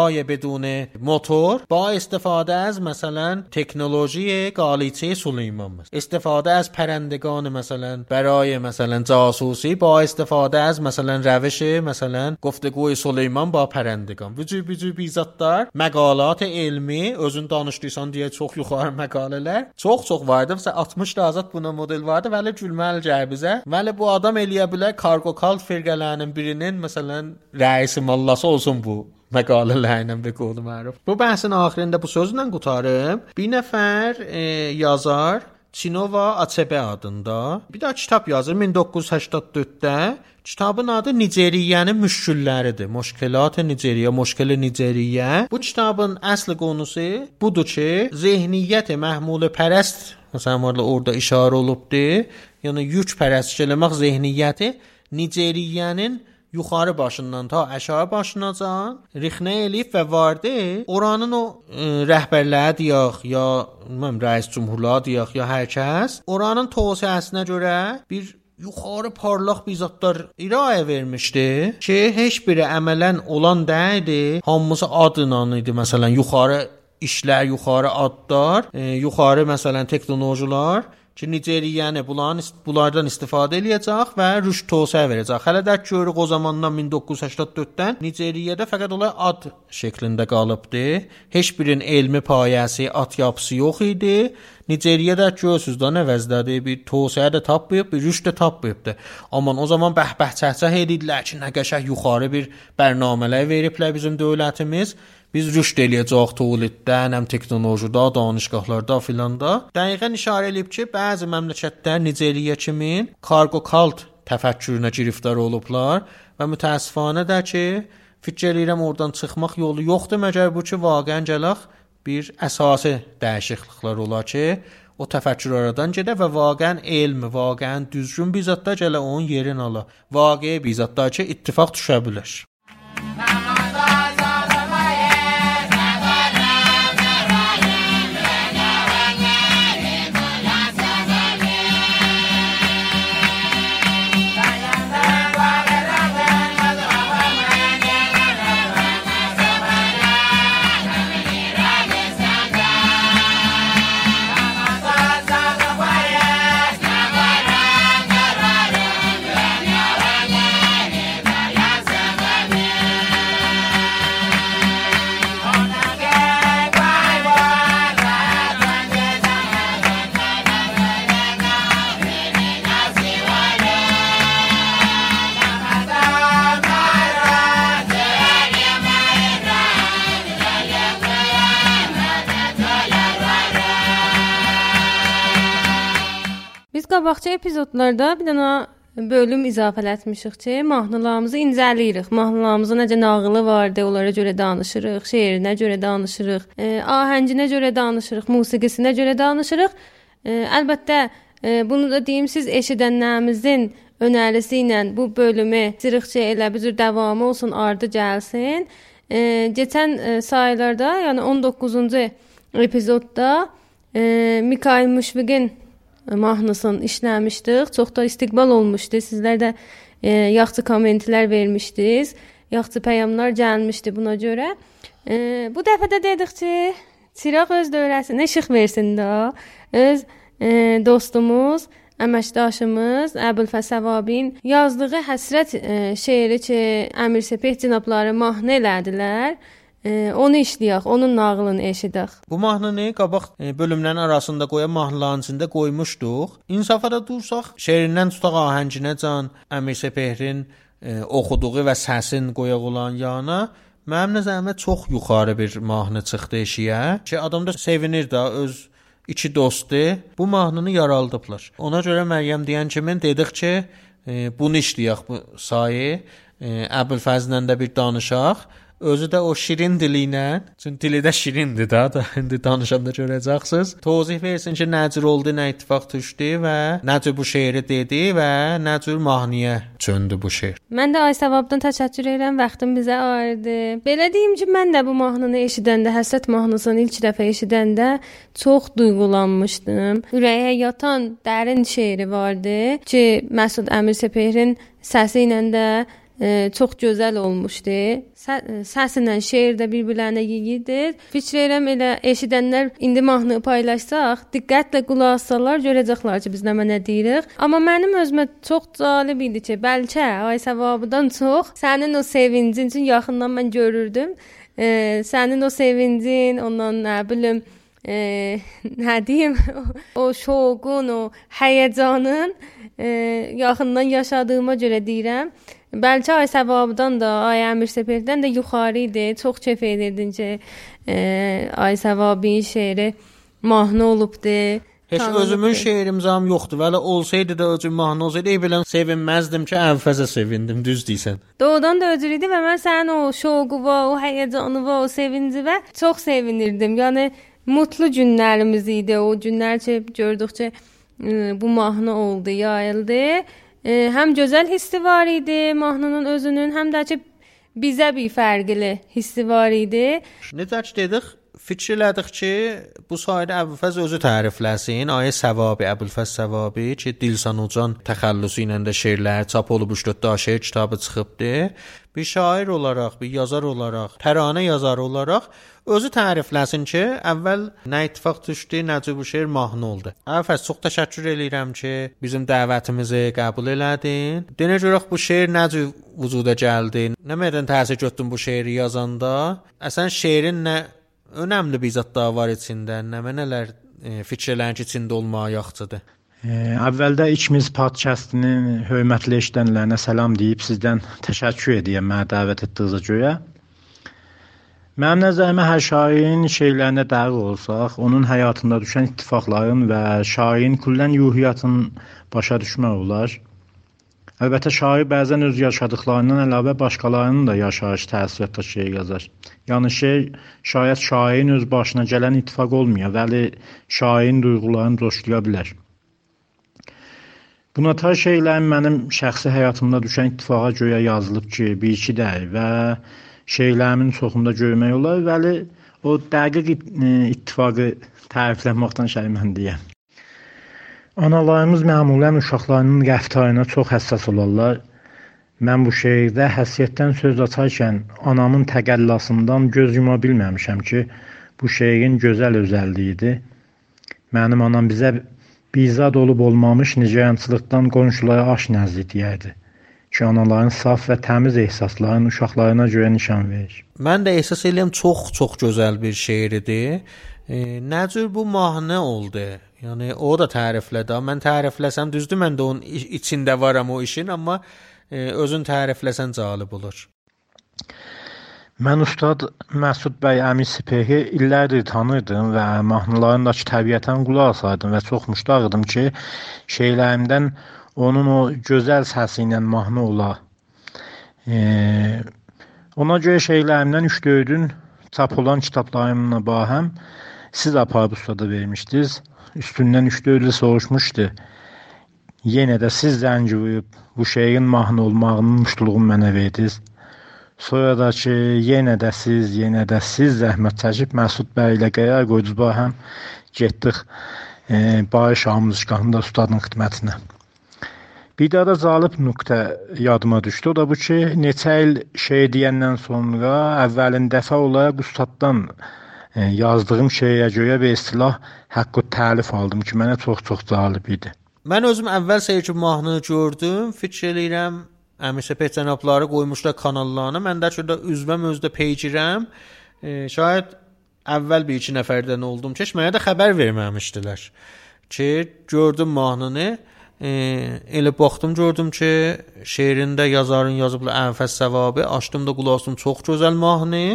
هواپیماهای بدون موتور با استفاده از مثلا تکنولوژی قالیچه سلیمان مثلا. استفاده از پرندگان مثلا برای مثلا جاسوسی با استفاده از مثلا روش مثلا گفتگوی سلیمان با پرندگان وجود وجود بیزatlar məqalat elmi özün danışdıysan deyə çox yuxarı məqalələr çox çox vardı. Məsələn 60 da azad buna model vardı. Vəli gülməli gəl bizə. Vəli bu adam eləyə bilər kargo kalt firqələrinin birinin məsələn rəisi mallası olsun bu məqalələrlə və qolu məruf. Bu bəhsin axirində bu sözlə qutarım. Bir nəfər e, yazar Çinova Açebe adında bir də kitab yazır 1984-də. Kitabın adı Niceriyənin müşkülləridir. Müşkilat Niceriya, müşkil Niceriyə. Bu kitabın əsl qonusu budur ki, zehniyyət məhmul pərəst məsələn orada işarə olubdur. Yəni yük pərəst eləmək zehniyyəti Niceriyənin yuxarı başından ta aşağı başınacan rixnə eləyib və vardı. Oranın o e, rəhbərləri deyək ya bilməm rəis cümhurlar deyək ya hər kəs oranın tövsiyəsinə görə bir yuxarı parlaq bizatlar irayə vermişdi ki, heç biri əmələn olan deyildi. Hamısı adla idi. Məsələn, yuxarı işlər, yuxarı adlar, e, yuxarı məsələn texnologiyalar ki, Nigeriyəni bunların bunlardan istifadə eləyəcək və tövsiyə verəcək. Hələ də görürük o zamandan 1984-dən Nigeriyada fəqət olay ad şəklində qalıbdı. Heç birinin elmi payəsi, at yapısı yox idi. Nigeriyada görürsüz də nə vəzdədir, bir tövsiyə də tapmayıb, bir rüşd də tapmayıbdı. Amma o zaman bəhbəh çəhçəh edirdilər ki, nə qəşəng yuxarı bir bərnamələr veriblər bizim dövlətimiz. Biz rüşd eləyəcək tövliddən, həm texnologiyada, danışqahlarda filan da. Dəqiqən işarə edib ki, bəzi məmləkətlər Nigeriya kimi kargo kalt təfəkkürünə giriftar olublar və mütəəssifanə də ki, fikir eləyirəm oradan çıxmaq yolu yoxdur məgər bu ki, vaqəən gələk bir əsası dəyişikliklər olar ki, o təfəkkür oradan gedə və vaqəən elm, vaqəən düzgün bizatda gələ onun yerini ala. Vaqe bizatda ki, ittifaq düşə bilər. Biz qabaqçı epizodlarda bir dənə bölüm izafələtmişik ki, mahnılarımızı incəliyirik. Mahnılarımızın necə nağılı vardı, onlara görə danışırıq, şeirinə görə danışırıq, e, ahənginə görə danışırıq, musiqisinə görə danışırıq. E, əlbəttə e, bunu da deyim siz eşidənlərimizin önərisi ilə bu bölümü sırıqçı elə bir cür davamı olsun, ardı gəlsin. E, keçən e, sayılarda, yəni 19-cu epizodda e, Mikail Müşfiqin mahnısını işləmişdik. Çox da istiqbal olmuşdu. Sizlər də e, yaxşı kommentlər vermişdiniz. Yaxşı peyamlar gəlmişdi buna görə. E, bu dəfə də dedik ki, Çiraq öz dövrəsinə işıq versin də. Öz e, dostumuz, əməkdaşımız Əbülfəsəvabin yazdığı Həsrət e, şeiri ki, Əmir Sepeh cənabları mahnı elədilər. E, onu işləyək, onun nağılını eşidək. Bu mahnını qabaq e, bölümlərin arasında qoyan mahnıların içində qoymuşduq. İnsafa da dursaq, şeirindən tutaq ahənginə can Əmir Sepehrin e, oxuduğu və səsin qoyaq olan yana mənim nəzərimdə çox yuxarı bir mahnı çıxdı eşiyə. Ki adam da sevinir də öz iki dostu bu mahnını yaraldıblar. Ona görə Məryəm deyən kimi dedik ki, e, bunu işləyək bu sayı. E, Əbülfəzlə də bir danışaq. Özü də o şirin dili ilə, çünki dili də şirindir da, da indi danışanda görəcəksiniz. Tozih versin ki, nə cür oldu, nə ittifaq düşdü və nə cür bu şeiri dedi və nə cür mahnıya çöndü bu şeir. Mən də Aysavabdan təşəkkür edirəm, vaxtın bizə ayırdı. Belə deyim ki, mən də bu mahnını eşidəndə, Həsrət mahnısını ilk dəfə eşidəndə çox duyğulanmışdım. Ürəyə yatan dərin şeiri vardı ki, Məsud Əmir Sepehrin səsi ilə də çox gözəl olmuşdu. Sə səslə şeir də bir-birlərinə yeyirdi. Fikir edirəm elə eşidənlər indi mahnı paylaşsaq, diqqətlə qulaq assalar görəcəklər ki, biz nə mənə deyirik. Amma mənim özümə çox cəlib idi ki, bəlkə ay savabıdan çox sənin o sevincin üçün yaxından mən görürdüm. E, sənin o sevincin, ondan nə bilim e, nə deyim, o şoqun, o həyəcanın e, yaxından yaşadığıma görə deyirəm. Bəlkə ay səvabdan da, ay Əmir Sepirdən də yuxarı idi. Çox kef edirdin ki, e, ay səvabin şeiri mahnı olubdu. Heç özümün şeirimzam yoxdur. Vələ olsaydı da özüm mahnı olsaydı, bilən sevinməzdim ki, əvvəzə sevindim, düz deyirsən. Doğudan da öcür idi və mən sənin o şoqu və o həyəcanı və o sevinci və çox sevinirdim. Yəni mutlu günlərimiz idi. O günlər ki, gördükcə bu mahnı oldu, yayıldı. Həm gözəl hissi var idi mahnının özünün, həm də ki bizə bir fərqli hissi var idi. Necə ki dedik, fikir elədik ki, bu sahədə Əbülfəz özü tərifləsin. Ayə Səvabi, Əbülfəz Səvabi ki, Dilsan Ucan təxəllüsü ilə də şeirlər çap olub 3-4 şeir kitabı çıxıbdı. Bir şair olaraq, bir yazar olaraq, təranə yazarı olaraq özü tərifləsin ki, əvvəl nə ittifaq düşdü, necə bu şeir mahnı oldu. Əfəs çox təşəkkür eləyirəm ki, bizim dəvətimizi qəbul elədin. Denə görək bu şeir necə vücuda gəldi? Nə mədən təsir götürdün bu şeiri yazanda? Əsən şeirin nə önəmli bir zətlər var içində, nə nələr e, fikirlərin içində olmağa yaxçıdır. E, əvvəldə ikimiz podkastının hörmətli eşidənlərinə salam deyib sizdən təşəkkür edirəm mənə dəvət etdiyinizə görə. Mənim nəzərimə hər şairin şeirlərinə dəqiq olsaq, onun həyatında düşən ittifaqların və şairin küllən ruhiyyatını başa düşmək olar. Əlbəttə şair bəzən öz yaşadıklarından əlavə başqalarının da yaşayış təəssüratı şeir yazar. Yəni şeir şayət şairin öz başına gələn ittifaq olmaya, bəli şairin duyğularını coşduya bilər. Buna tar şeylərin mənim şəxsi həyatımda düşən ittifaqa görə yazılıb ki, bir iki deyil və şeylərimin çoxunda görmək olar, bəli o dəqiq ittifaqı tərifləməkdən şərməndiyəm. Analarımız məmulən uşaqlarının rəftarına çox həssas olarlar. Mən bu şeirdə həssiyyətdən söz açarkən anamın təqəllasından göz yuma bilməmişəm ki, bu şeirin gözəl özəlliyidir. Mənim anam bizə bizad olub olmamış nigarançılıqdan qonşulara aş nəzri deyərdi ki, anaların saf və təmiz ehsasların uşaqlarına görə nişan verir. Mən də ehsas edirəm çox-çox gözəl bir şeir idi. E, nə cür bu mahnı oldu? Yəni o da təriflədi. Mən tərifləsəm düzdür, mən də onun içində varam o işin, amma e, özün tərifləsən cəlib olur. Mən ustad Məsud bəy Əmi Sipehi illərdir tanırdım və mahnılarındakı təbiətən qulaq asardım və çox müştaq idim ki, şeirlərimdən onun o gözəl səsi ilə mahnı ola. E, ona görə şeylərimdən 3-4-ün çap olan kitablarımla bahəm siz aparıb ustada vermişdiniz. Üstündən 3-4 soruşmuşdu. Yenə də siz zəng vurub bu şeyin mahnı olmağının müştuluğunu mənə verdiniz. Sonra da ki, yenə də siz, yenə də siz zəhmət çəkib Məsud bəy ilə qərar qoydunuz bahəm getdik e, Barış Amuzqanında ustadın xidmətinə. Bir daha da zalib nöqtə yadıma düşdü. O da bu ki, neçə il şey deyəndən sonra əvvəlin dəfə olaraq ustaddan e, yazdığım şeyə görə bir istilah haqqı təlif aldım ki, mənə çox-çox cəlib idi. Mən özüm əvvəl seyirci mahnını gördüm. Fikir eləyirəm Əmirsə Pet cənabları qoymuşlar kanallarına. Mən də şurada üzvəm özdə peycirəm. E, şayad əvvəl bir iki nəfərdən oldum ki, mənə də xəbər verməmişdilər ki, gördüm mahnını. E, elə baxdım gördüm ki, şeirində yazarın yazıblı Ənfəs Səvabi, açdım da qulağım çox gözəl mahnı.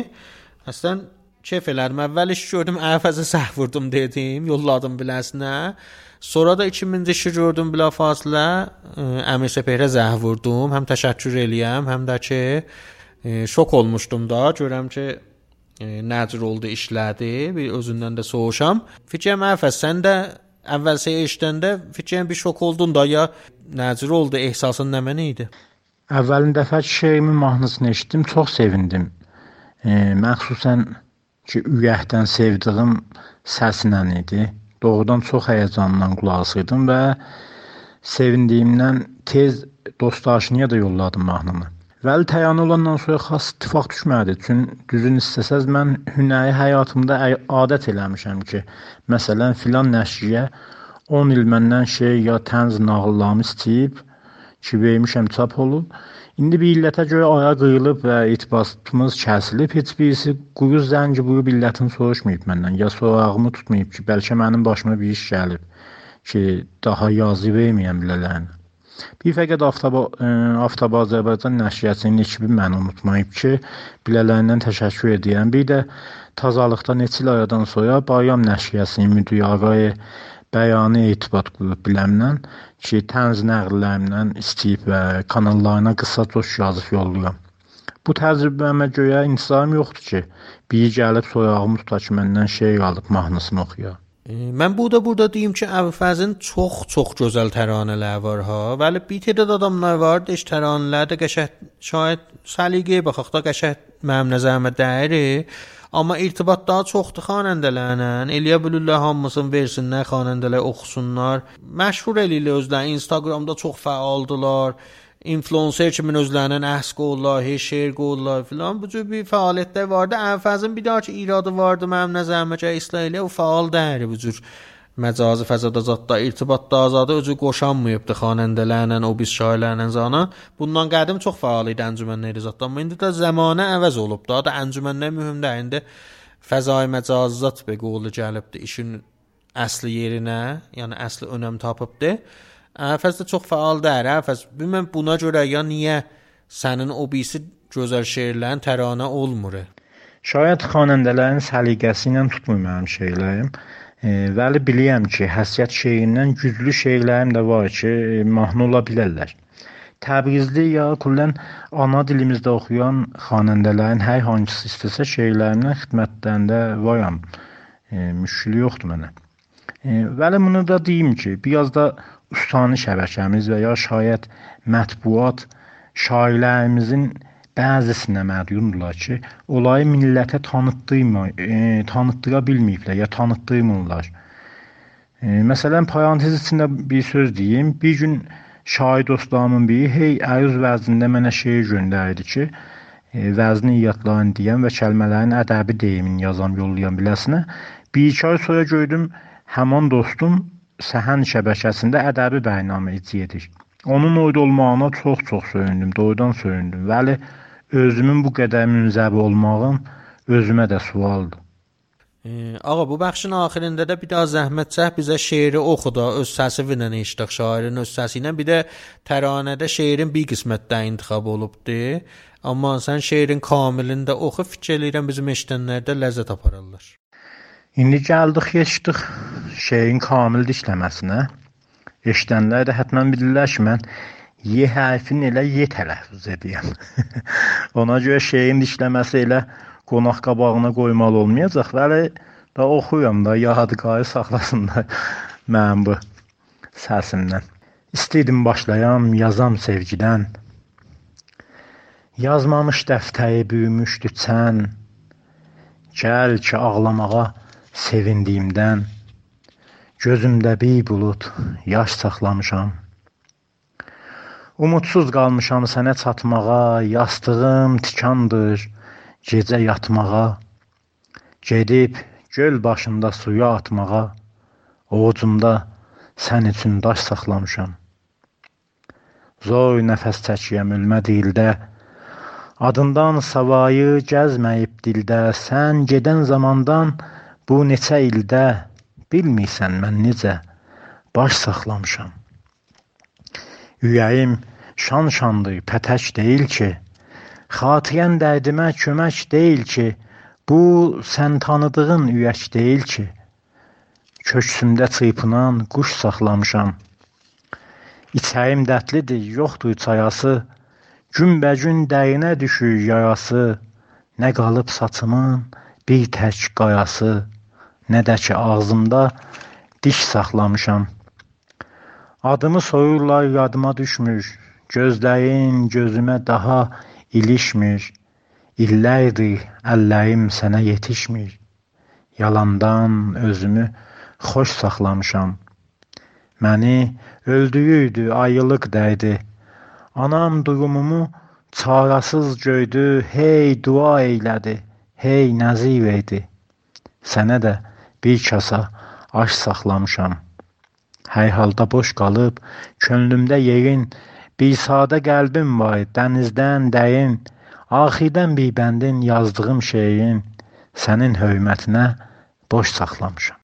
Əslən keyf elədim. Əvvəl iş gördüm, Ənfəsə səhv vurdum dedim, yolladım biləsinə. Sonra da 2000-ci işi gördüm bila fasilə Əmir Səpehrə zəh vurdum. Həm təşəkkür eləyəm, həm də ki e, şok olmuşdum da. Görəm ki e, nəcür oldu işlədi. Bir özündən də soğuşam. Fikrim Əfəs sən də əvvəlsə eşidəndə fikrin bir şok oldun da ya nəcür oldu, ehsasın nə mənə idi? Əvvəlin dəfə şeirimin mahnısını eşitdim, çox sevindim. E, məxsusən ki, ürəkdən sevdiyim səslə idi. Doğrudan çox həyəcanla qulaq asırdım və sevindiyimdən tez dostdaşıya da yolladım mahnını. Vəli təyin olandan sonra xas ittifaq düşmədi. Çün düzün istəsəz mən hünəri həyatımda adət eləmişəm ki, məsələn filan nəşriyə 10 il məndən şey ya tənz nağıllarımı istəyib ki, vermişəm çap olub. İndi bir illətə görə aya qıyılıb və itibatımız kəsilib. Heç birisi quyu zəngi bu illətini soruşmayıb məndən. Ya sorağımı tutmayıb ki, bəlkə mənim başıma bir iş gəlib ki, daha yazı verməyəm bilələrini. Bir fəqət Aftaba ə, Aftaba Azərbaycan nəşriyyatının ekibi məni unutmayıb ki, bilələrindən təşəkkür edirəm. Bir də tazalıqda neçə il aradan sonra Bayram nəşriyyatının müdiri Ağay bəyanı etibat qrup biləmdən ki, tənz nəqllərimdən istəyib və kanallarına qısa coş yazıb yollayıram. Bu təcrübəmə görə intizarım yoxdur ki, biri gəlib sorağımı tuta ki, məndən şey alıb mahnısını oxuya. E, Mən burada burada deyim ki, Əbülfəzin çox-çox gözəl təranələri var ha. Bəli, bir tədad adamlar var, deş təranələr də qəşəng, şayad səliqəyə baxaq da qəşəng mənim nəzərimə dəyir. Amma irtibat daha çoxdur xanəndələrlə. Eləyə bilirlər hamısını versinlər, xanəndələr oxusunlar. Məşhur eləyirlər özləri Instagramda çox fəaldılar. İnfluencer kimi özlərindən əhs qollar, heç şeir qollar filan bu cür bir fəaliyyətlər vardı. Əvfəzin bir daha ki iradı vardı mənim nəzərimə ki İsrailə o fəal deyil bu cür məcazi fəzada zətdə irtibatda azadı özü qoşanmayıbdı xanəndələrlə, o biz şairlərlə zana. Bundan qədim çox fəal idi əncümənləri zətdə. Amma indi də zamanə əvəz olub da, da əncümənlər mühüm də indi fəzai məcazat be qolu gəlibdi işin əsli yerinə, yəni əsli önəm tapıbdı. Əfəz də çox fəal deyil. Əfəz bilməm buna görə ya niyə sənin o birisi gözəl şeirlərin təranə olmur. Şayad xanəndələrin səliqəsi ilə tutmur mənim şeirlərim. E, Vəli bilirəm ki, həsrət şeirindən güclü şeirlərim də var ki, e, mahnı ola bilərlər. Təbrizli ya kullən ana dilimizdə oxuyan xanəndələrin hər hansısı istəsə şeirlərimdən xidmətlərində varam. E, müşkili yoxdur mənə. E, Vəli bunu da deyim ki, biraz da ustani şəbəkəmiz və ya şayət mətbuat şairlərimizin bəzisinə mədiyundurlar ki, olayı millətə tanıtdırma, e, tanıtdıra bilməyiblər ya tanıtdırmırlar. E, məsələn, parantez içində bir söz deyim. Bir gün şair dostlarımın biri hey əruz vəznində mənə şeir göndərdi ki, e, vəzni yadlarını deyən və kəlmələrin ədəbi deyimini yazam, yollayan biləsinə. Bir iki ay sonra gördüm, həman dostum Səhən şəbəkəsində ədəbi bəyannamə icra edir. Onun orada olmağına çox-çox söyündüm, doğrudan söyündüm. Vəli özümün bu qədər münzəbi olmağım özümə də sualdır. E, Ağa bu bəxşin axirində də bir daha zəhmət çək bizə şeiri oxu da öz səsi ilə eşidək şairin öz səsi ilə bir də təranədə şeirin bir qismətdə intiqab olubdu. Amma sən şeirin kamilində oxu fikir eləyirəm bizim eşidənlər də ləzzət apararlar. İndi gəldik, keçdik şeirin kamil dişləməsinə. Eşidənlər də həttəmən bilirlər ki, mən Y hərfini elə Y tələffüz edirəm. Ona görə şeirin dişləməsi elə qonaq qabağına qoymalı olmayacaq. Bəli, da oxuyuram da, yadqarı saxlasınlar mənim bu səsimdən. İstəyirdim başlayam, yazam sevgidən. Yazmamış dəftəri büyümüşdü çən. Gəl ki, ağlamağa sevindiyimdən gözümdə bir bulud yaş saxlamışam. Umudsuz qalmışam sənə çatmağa, yastığım tikandır gecə yatmağa. Gedib göl başında suya atmağa, ovucumda sən üçün daş saxlamışam. Zor nəfəs çəkirəm ölmə dildə, adından savayı gəzməyib dildə, sən gedən zamandan Bu neçə ildə bilmirsən mən necə baş saxlamışam. Ürəyim şan-şandır, pətək deyil ki, xatirən dərdimə kömək deyil ki, bu sən tanıdığın ürək deyil ki, köksümdə çırpınan quş saxlamışam. İçərim dərdlidir, yoxdur çayası, günbəgün dərinə düşür yarası, nə qalıb saçımın bir tək qayası, nə də ki ağzımda diş saxlamışam. Adımı soyurlar yadıma düşmür. Gözlərin gözümə daha ilişmir. İllərdir əllərim sənə yetişmir. Yalandan özümü xoş saxlamışam. Məni öldürürdü, ayılıq dəydi. Anam durumumu çarəsiz gördü, hey dua eylədi. Hey nəzir idi. Sənə də bir kasa aş saxlamışam. Hər halda boş qalıb könlümdə yerin, bir sadə qəlbim var, dənizdən dərin, axirdən bir bəndin yazdığım şeirin sənin hörmətinə boş saxlamışam.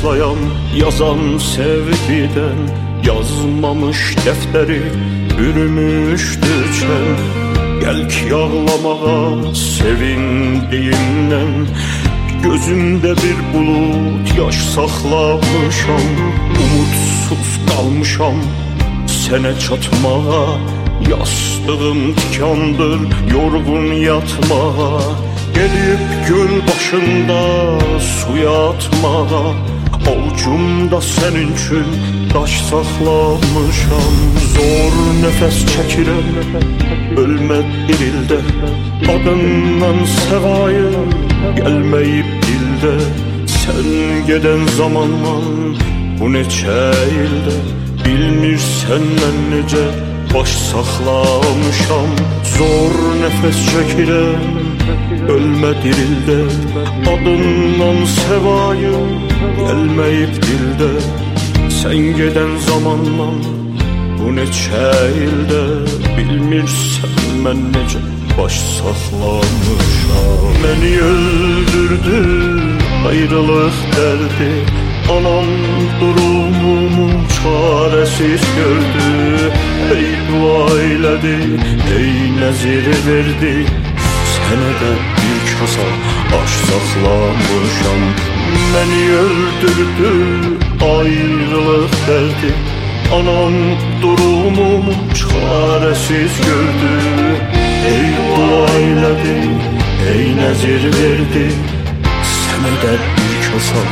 Başlayan yazan sevgiden Yazmamış defteri bürümüşdü çən Gəl ki ağlamağa sevindiyimdən Gözümdə bir bulut yaş saxlamışam Umudsuz qalmışam sənə çatmağa Yastığım tikandır yorğun yatmağa. Gelib göl başında suya atmağa Avucumda sənin üçün daş saxlamışam Zor nəfəs çəkirəm ölmə dirildə Adından səvayı gəlməyib dildə Sən gedən zamandan bu neçə ildə Bilmirsən mən necə baş saxlamışam Zor nəfəs çəkirəm ölmə dirildə Adından səvayı gəlməyib dildə Sən gedən zamandan bu neçə ildə Bilmirsən mən necə baş saxlamışam Məni öldürdü ayrılıq dərdi Anam durumumu çarəsiz gördü. Ey dua elədi, ey nəzir verdi Sənə də bir kasa aş saxlamışam Məni öldürdü ayrılıq dərdi Anam durumumu çarəsiz gördü. Ey dua elədi, ey nəzir verdi. Sənə də bir kasa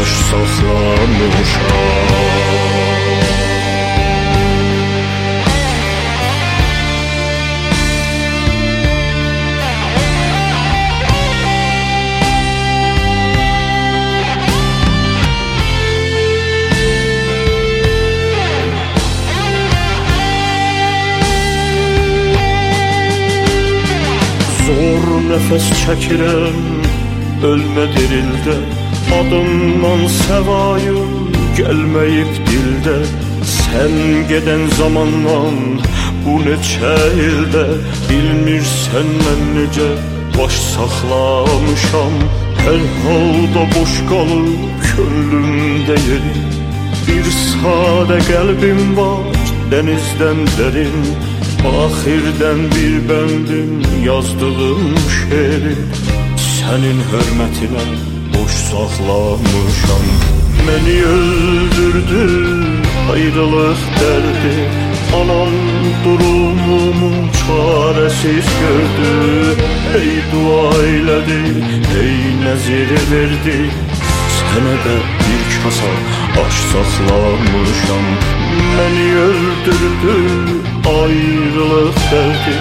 aş saxlamışam Zor nəfəs çəkirəm ölmə dirildə Adımdan səvayım gəlməyib dildə Sən gedən zamandan bu neçə ildə Bilmirsən mən necə baş saxlamışam Hər halda boş qalıb könlümdə yeri. Bir sadə qəlbim var dənizdən dərin Axirdən bir bəndim yazdığım şeiri Sənin hörmətinə boş saxlamışam Məni öldürdü ayrılıq dərdi. Anam durumumu çarəsiz gördü. Ey dua elədi, ey nəzir verdi Sənə də bir kasa aş saxlamışam Məni öldürdü ayrılıq dərdi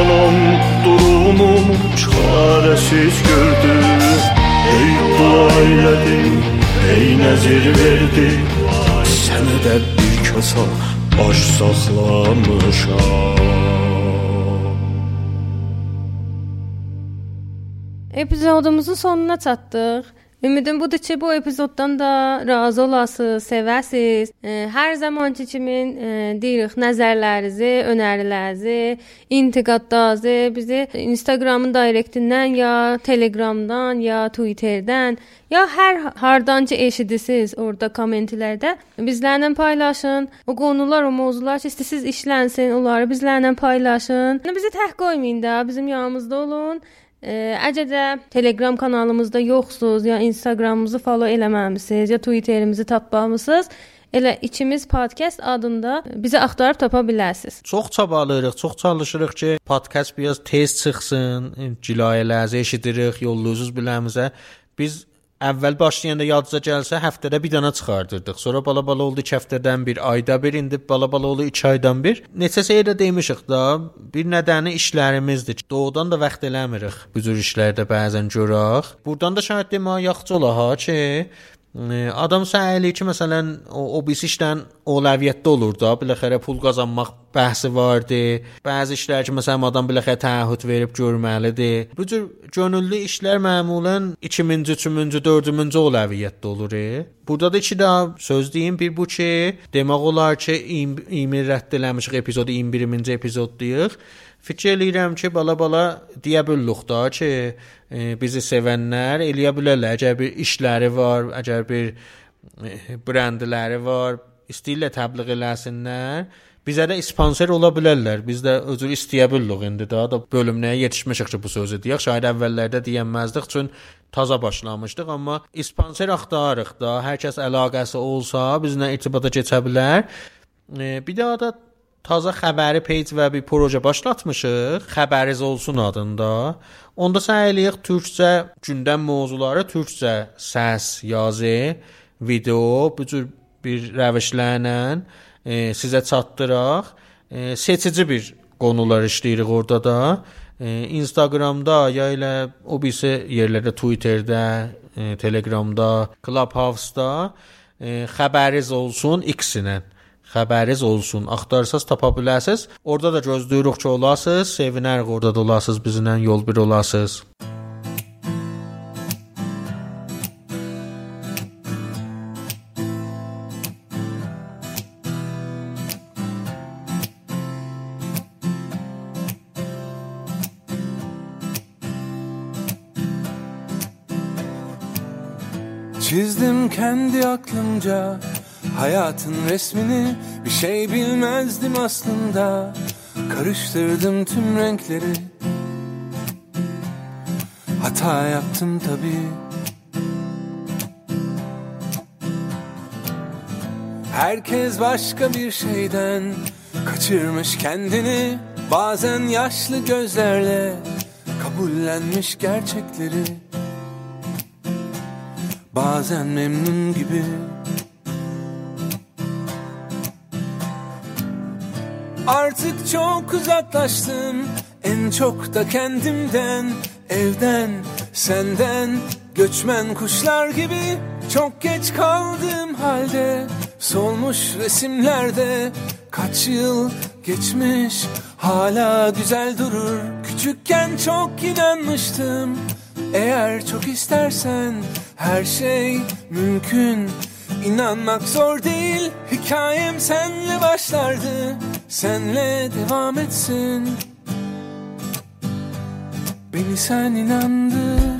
Anam durumumu çarəsiz gördü. Ey dua elədi, ey nəzir verdi. Sənə də bir kasa aş saxlamışam Epizodumuzun sonuna çatdıq. Ümidim budur ki, bu epizoddan da razı olasınız, sevəsiz. E, hər zamanki kimi e, deyirik nəzərlərinizi, önərilərinizi, intiqadlarınızı bizi Instagramın direktindən ya Telegramdan ya Twitterdən ya hər hardan ki eşidirsiniz orada kommentlərdə bizlərlə paylaşın. O qonular, o mövzular ki istəsiz işlənsin, onları bizlərlə paylaşın. Bizi tək qoymayın da, bizim yanımızda olun. Əgər də Telegram kanalımızda yoxsuz, ya Instagramımızı follow eləməmisiniz, ya Twitterimizi tapmamısınız, elə ikimiz podcast adında bizi axtarıb tapa bilərsiniz. Çox çabalayırıq, çox çalışırıq ki, podkast biraz tez çıxsın, cilayələrinizi eşidirik, yollayırsınız biləmizə. Biz əvvəl başlayanda yadınıza gəlsə həftədə bir dənə çıxardırdıq. Sonra bala-bala oldu 2 həftədən bir, ayda bir, indi bala-bala oldu 2 aydan bir. Neçə seyirdə demişik da, bir nədəni işlərimizdir. Doğudan da vaxt eləmirik. Bu cür işlərdə bəzən görək. Burdan da şahid demək yaxşı ola ha ki, e, Adam səhəli ki, məsələn, o, o bir işdən əvvəliyyətdə olur da, biləxərə pul qazanmaq bəhsi vardı. Bəzi işlər ki, məsələn, adam biləxərə təahhüd verib görməlidir. Bu cür könüllü işlər məmulən 2000-ci, 3-cü, 4-cü əvvəliyyətdə olur. Burada da iki daha söz deyim. Bir bu ki, demək olar ki, 20 rədd eləmişik epizodu 21-ci epizoddayıq. Fikir eləyirəm ki, bala-bala deyə bilərik da ki, e, bizi sevənlər eləyə bilərlər. Əgər bir işləri var, əgər bir brendləri var, istəyirlər təbliğ eləsinlər. Bizə də sponsor ola bilərlər. Biz də özür istəyə bilirik indi daha da bölümünə yetişmişik ki, bu sözü deyək. Şayad əvvəllərdə deyənməzdik üçün taza başlamışdıq, amma sponsor axtarırıq da. Hər kəs əlaqəsi olsa bizlə irtibata keçə bilər. E, bir daha da taza xəbəri page və bir proje başlatmışıq. Xəbəriz olsun adında. Onda səy eləyək türkcə gündəm mövzuları, türkcə səs, yazı, video bu cür bir rəvişlərlə e, sizə çatdıraq. E, seçici bir qonular işləyirik orada da. E, Instagramda ya elə o birisi yerlərdə Twitterdə, e, Telegramda, Clubhouse-da e, xəbəriz olsun X-ilə xəbəriz olsun. Axtarsaz tapa bilərsiniz. Orada da gözləyirik ki, olasınız. Sevinərik orada da olasınız, bizlə yol bir olasınız. Kendi aklımca hayatın resmini Bir şey bilmezdim aslında. Karıştırdım tüm renkleri. Hata yaptım tabii. Herkes başka bir şeyden kaçırmış kendini. Bazen yaşlı gözlerle kabullenmiş gerçekleri Bazen memnun gibi. Artık çok uzaklaştım. En çok da kendimden Evden, senden. Göçmen kuşlar gibi Çok geç kaldığım halde. Solmuş resimlerde Kaç yıl geçmiş. Hala güzel durur. Küçükken çok inanmıştım Eğer çok istersen Her şey mümkün. İnanmak zor değil Hikayem senle başlardı. Senle devam etsin. Beni sen inandır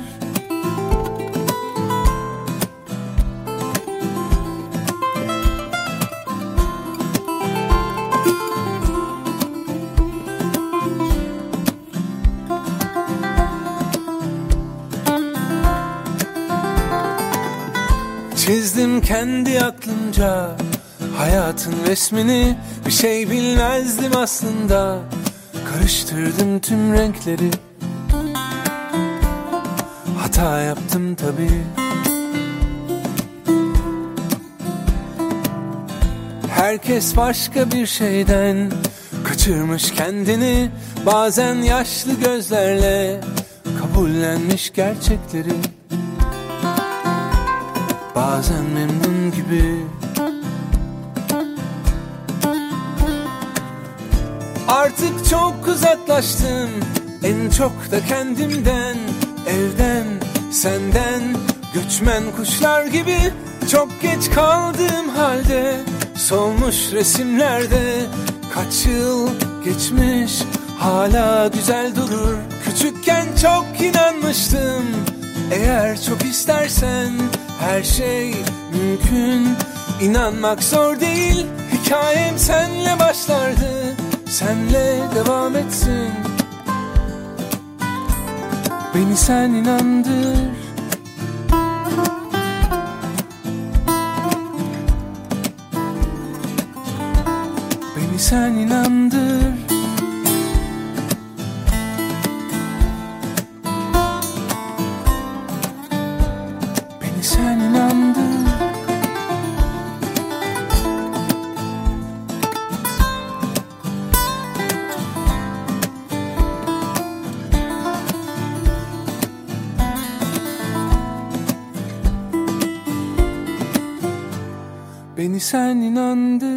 Çizdim kendi aklımca Hayatın resmini Bir şey bilmezdim aslında. Karıştırdım tüm renkleri. Hata yaptım tabii. Herkes başka bir şeyden Kaçırmış kendini. Bazen yaşlı gözlerle Kabullenmiş gerçekleri Bazen memnun gibi. Artık çok uzaklaştım. En çok da kendimden. Evden, senden. Göçmen kuşlar gibi Çok geç kaldığım halde Solmuş resimlerde Kaç yıl geçmiş Hala güzel durur. Küçükken çok inanmıştım. Eğer çok istersen Her şey mümkün. İnanmak zor değil. Hikayem senle başlardı. Senle devam etsin. Beni sen inandır. Beni sen inandır さになんで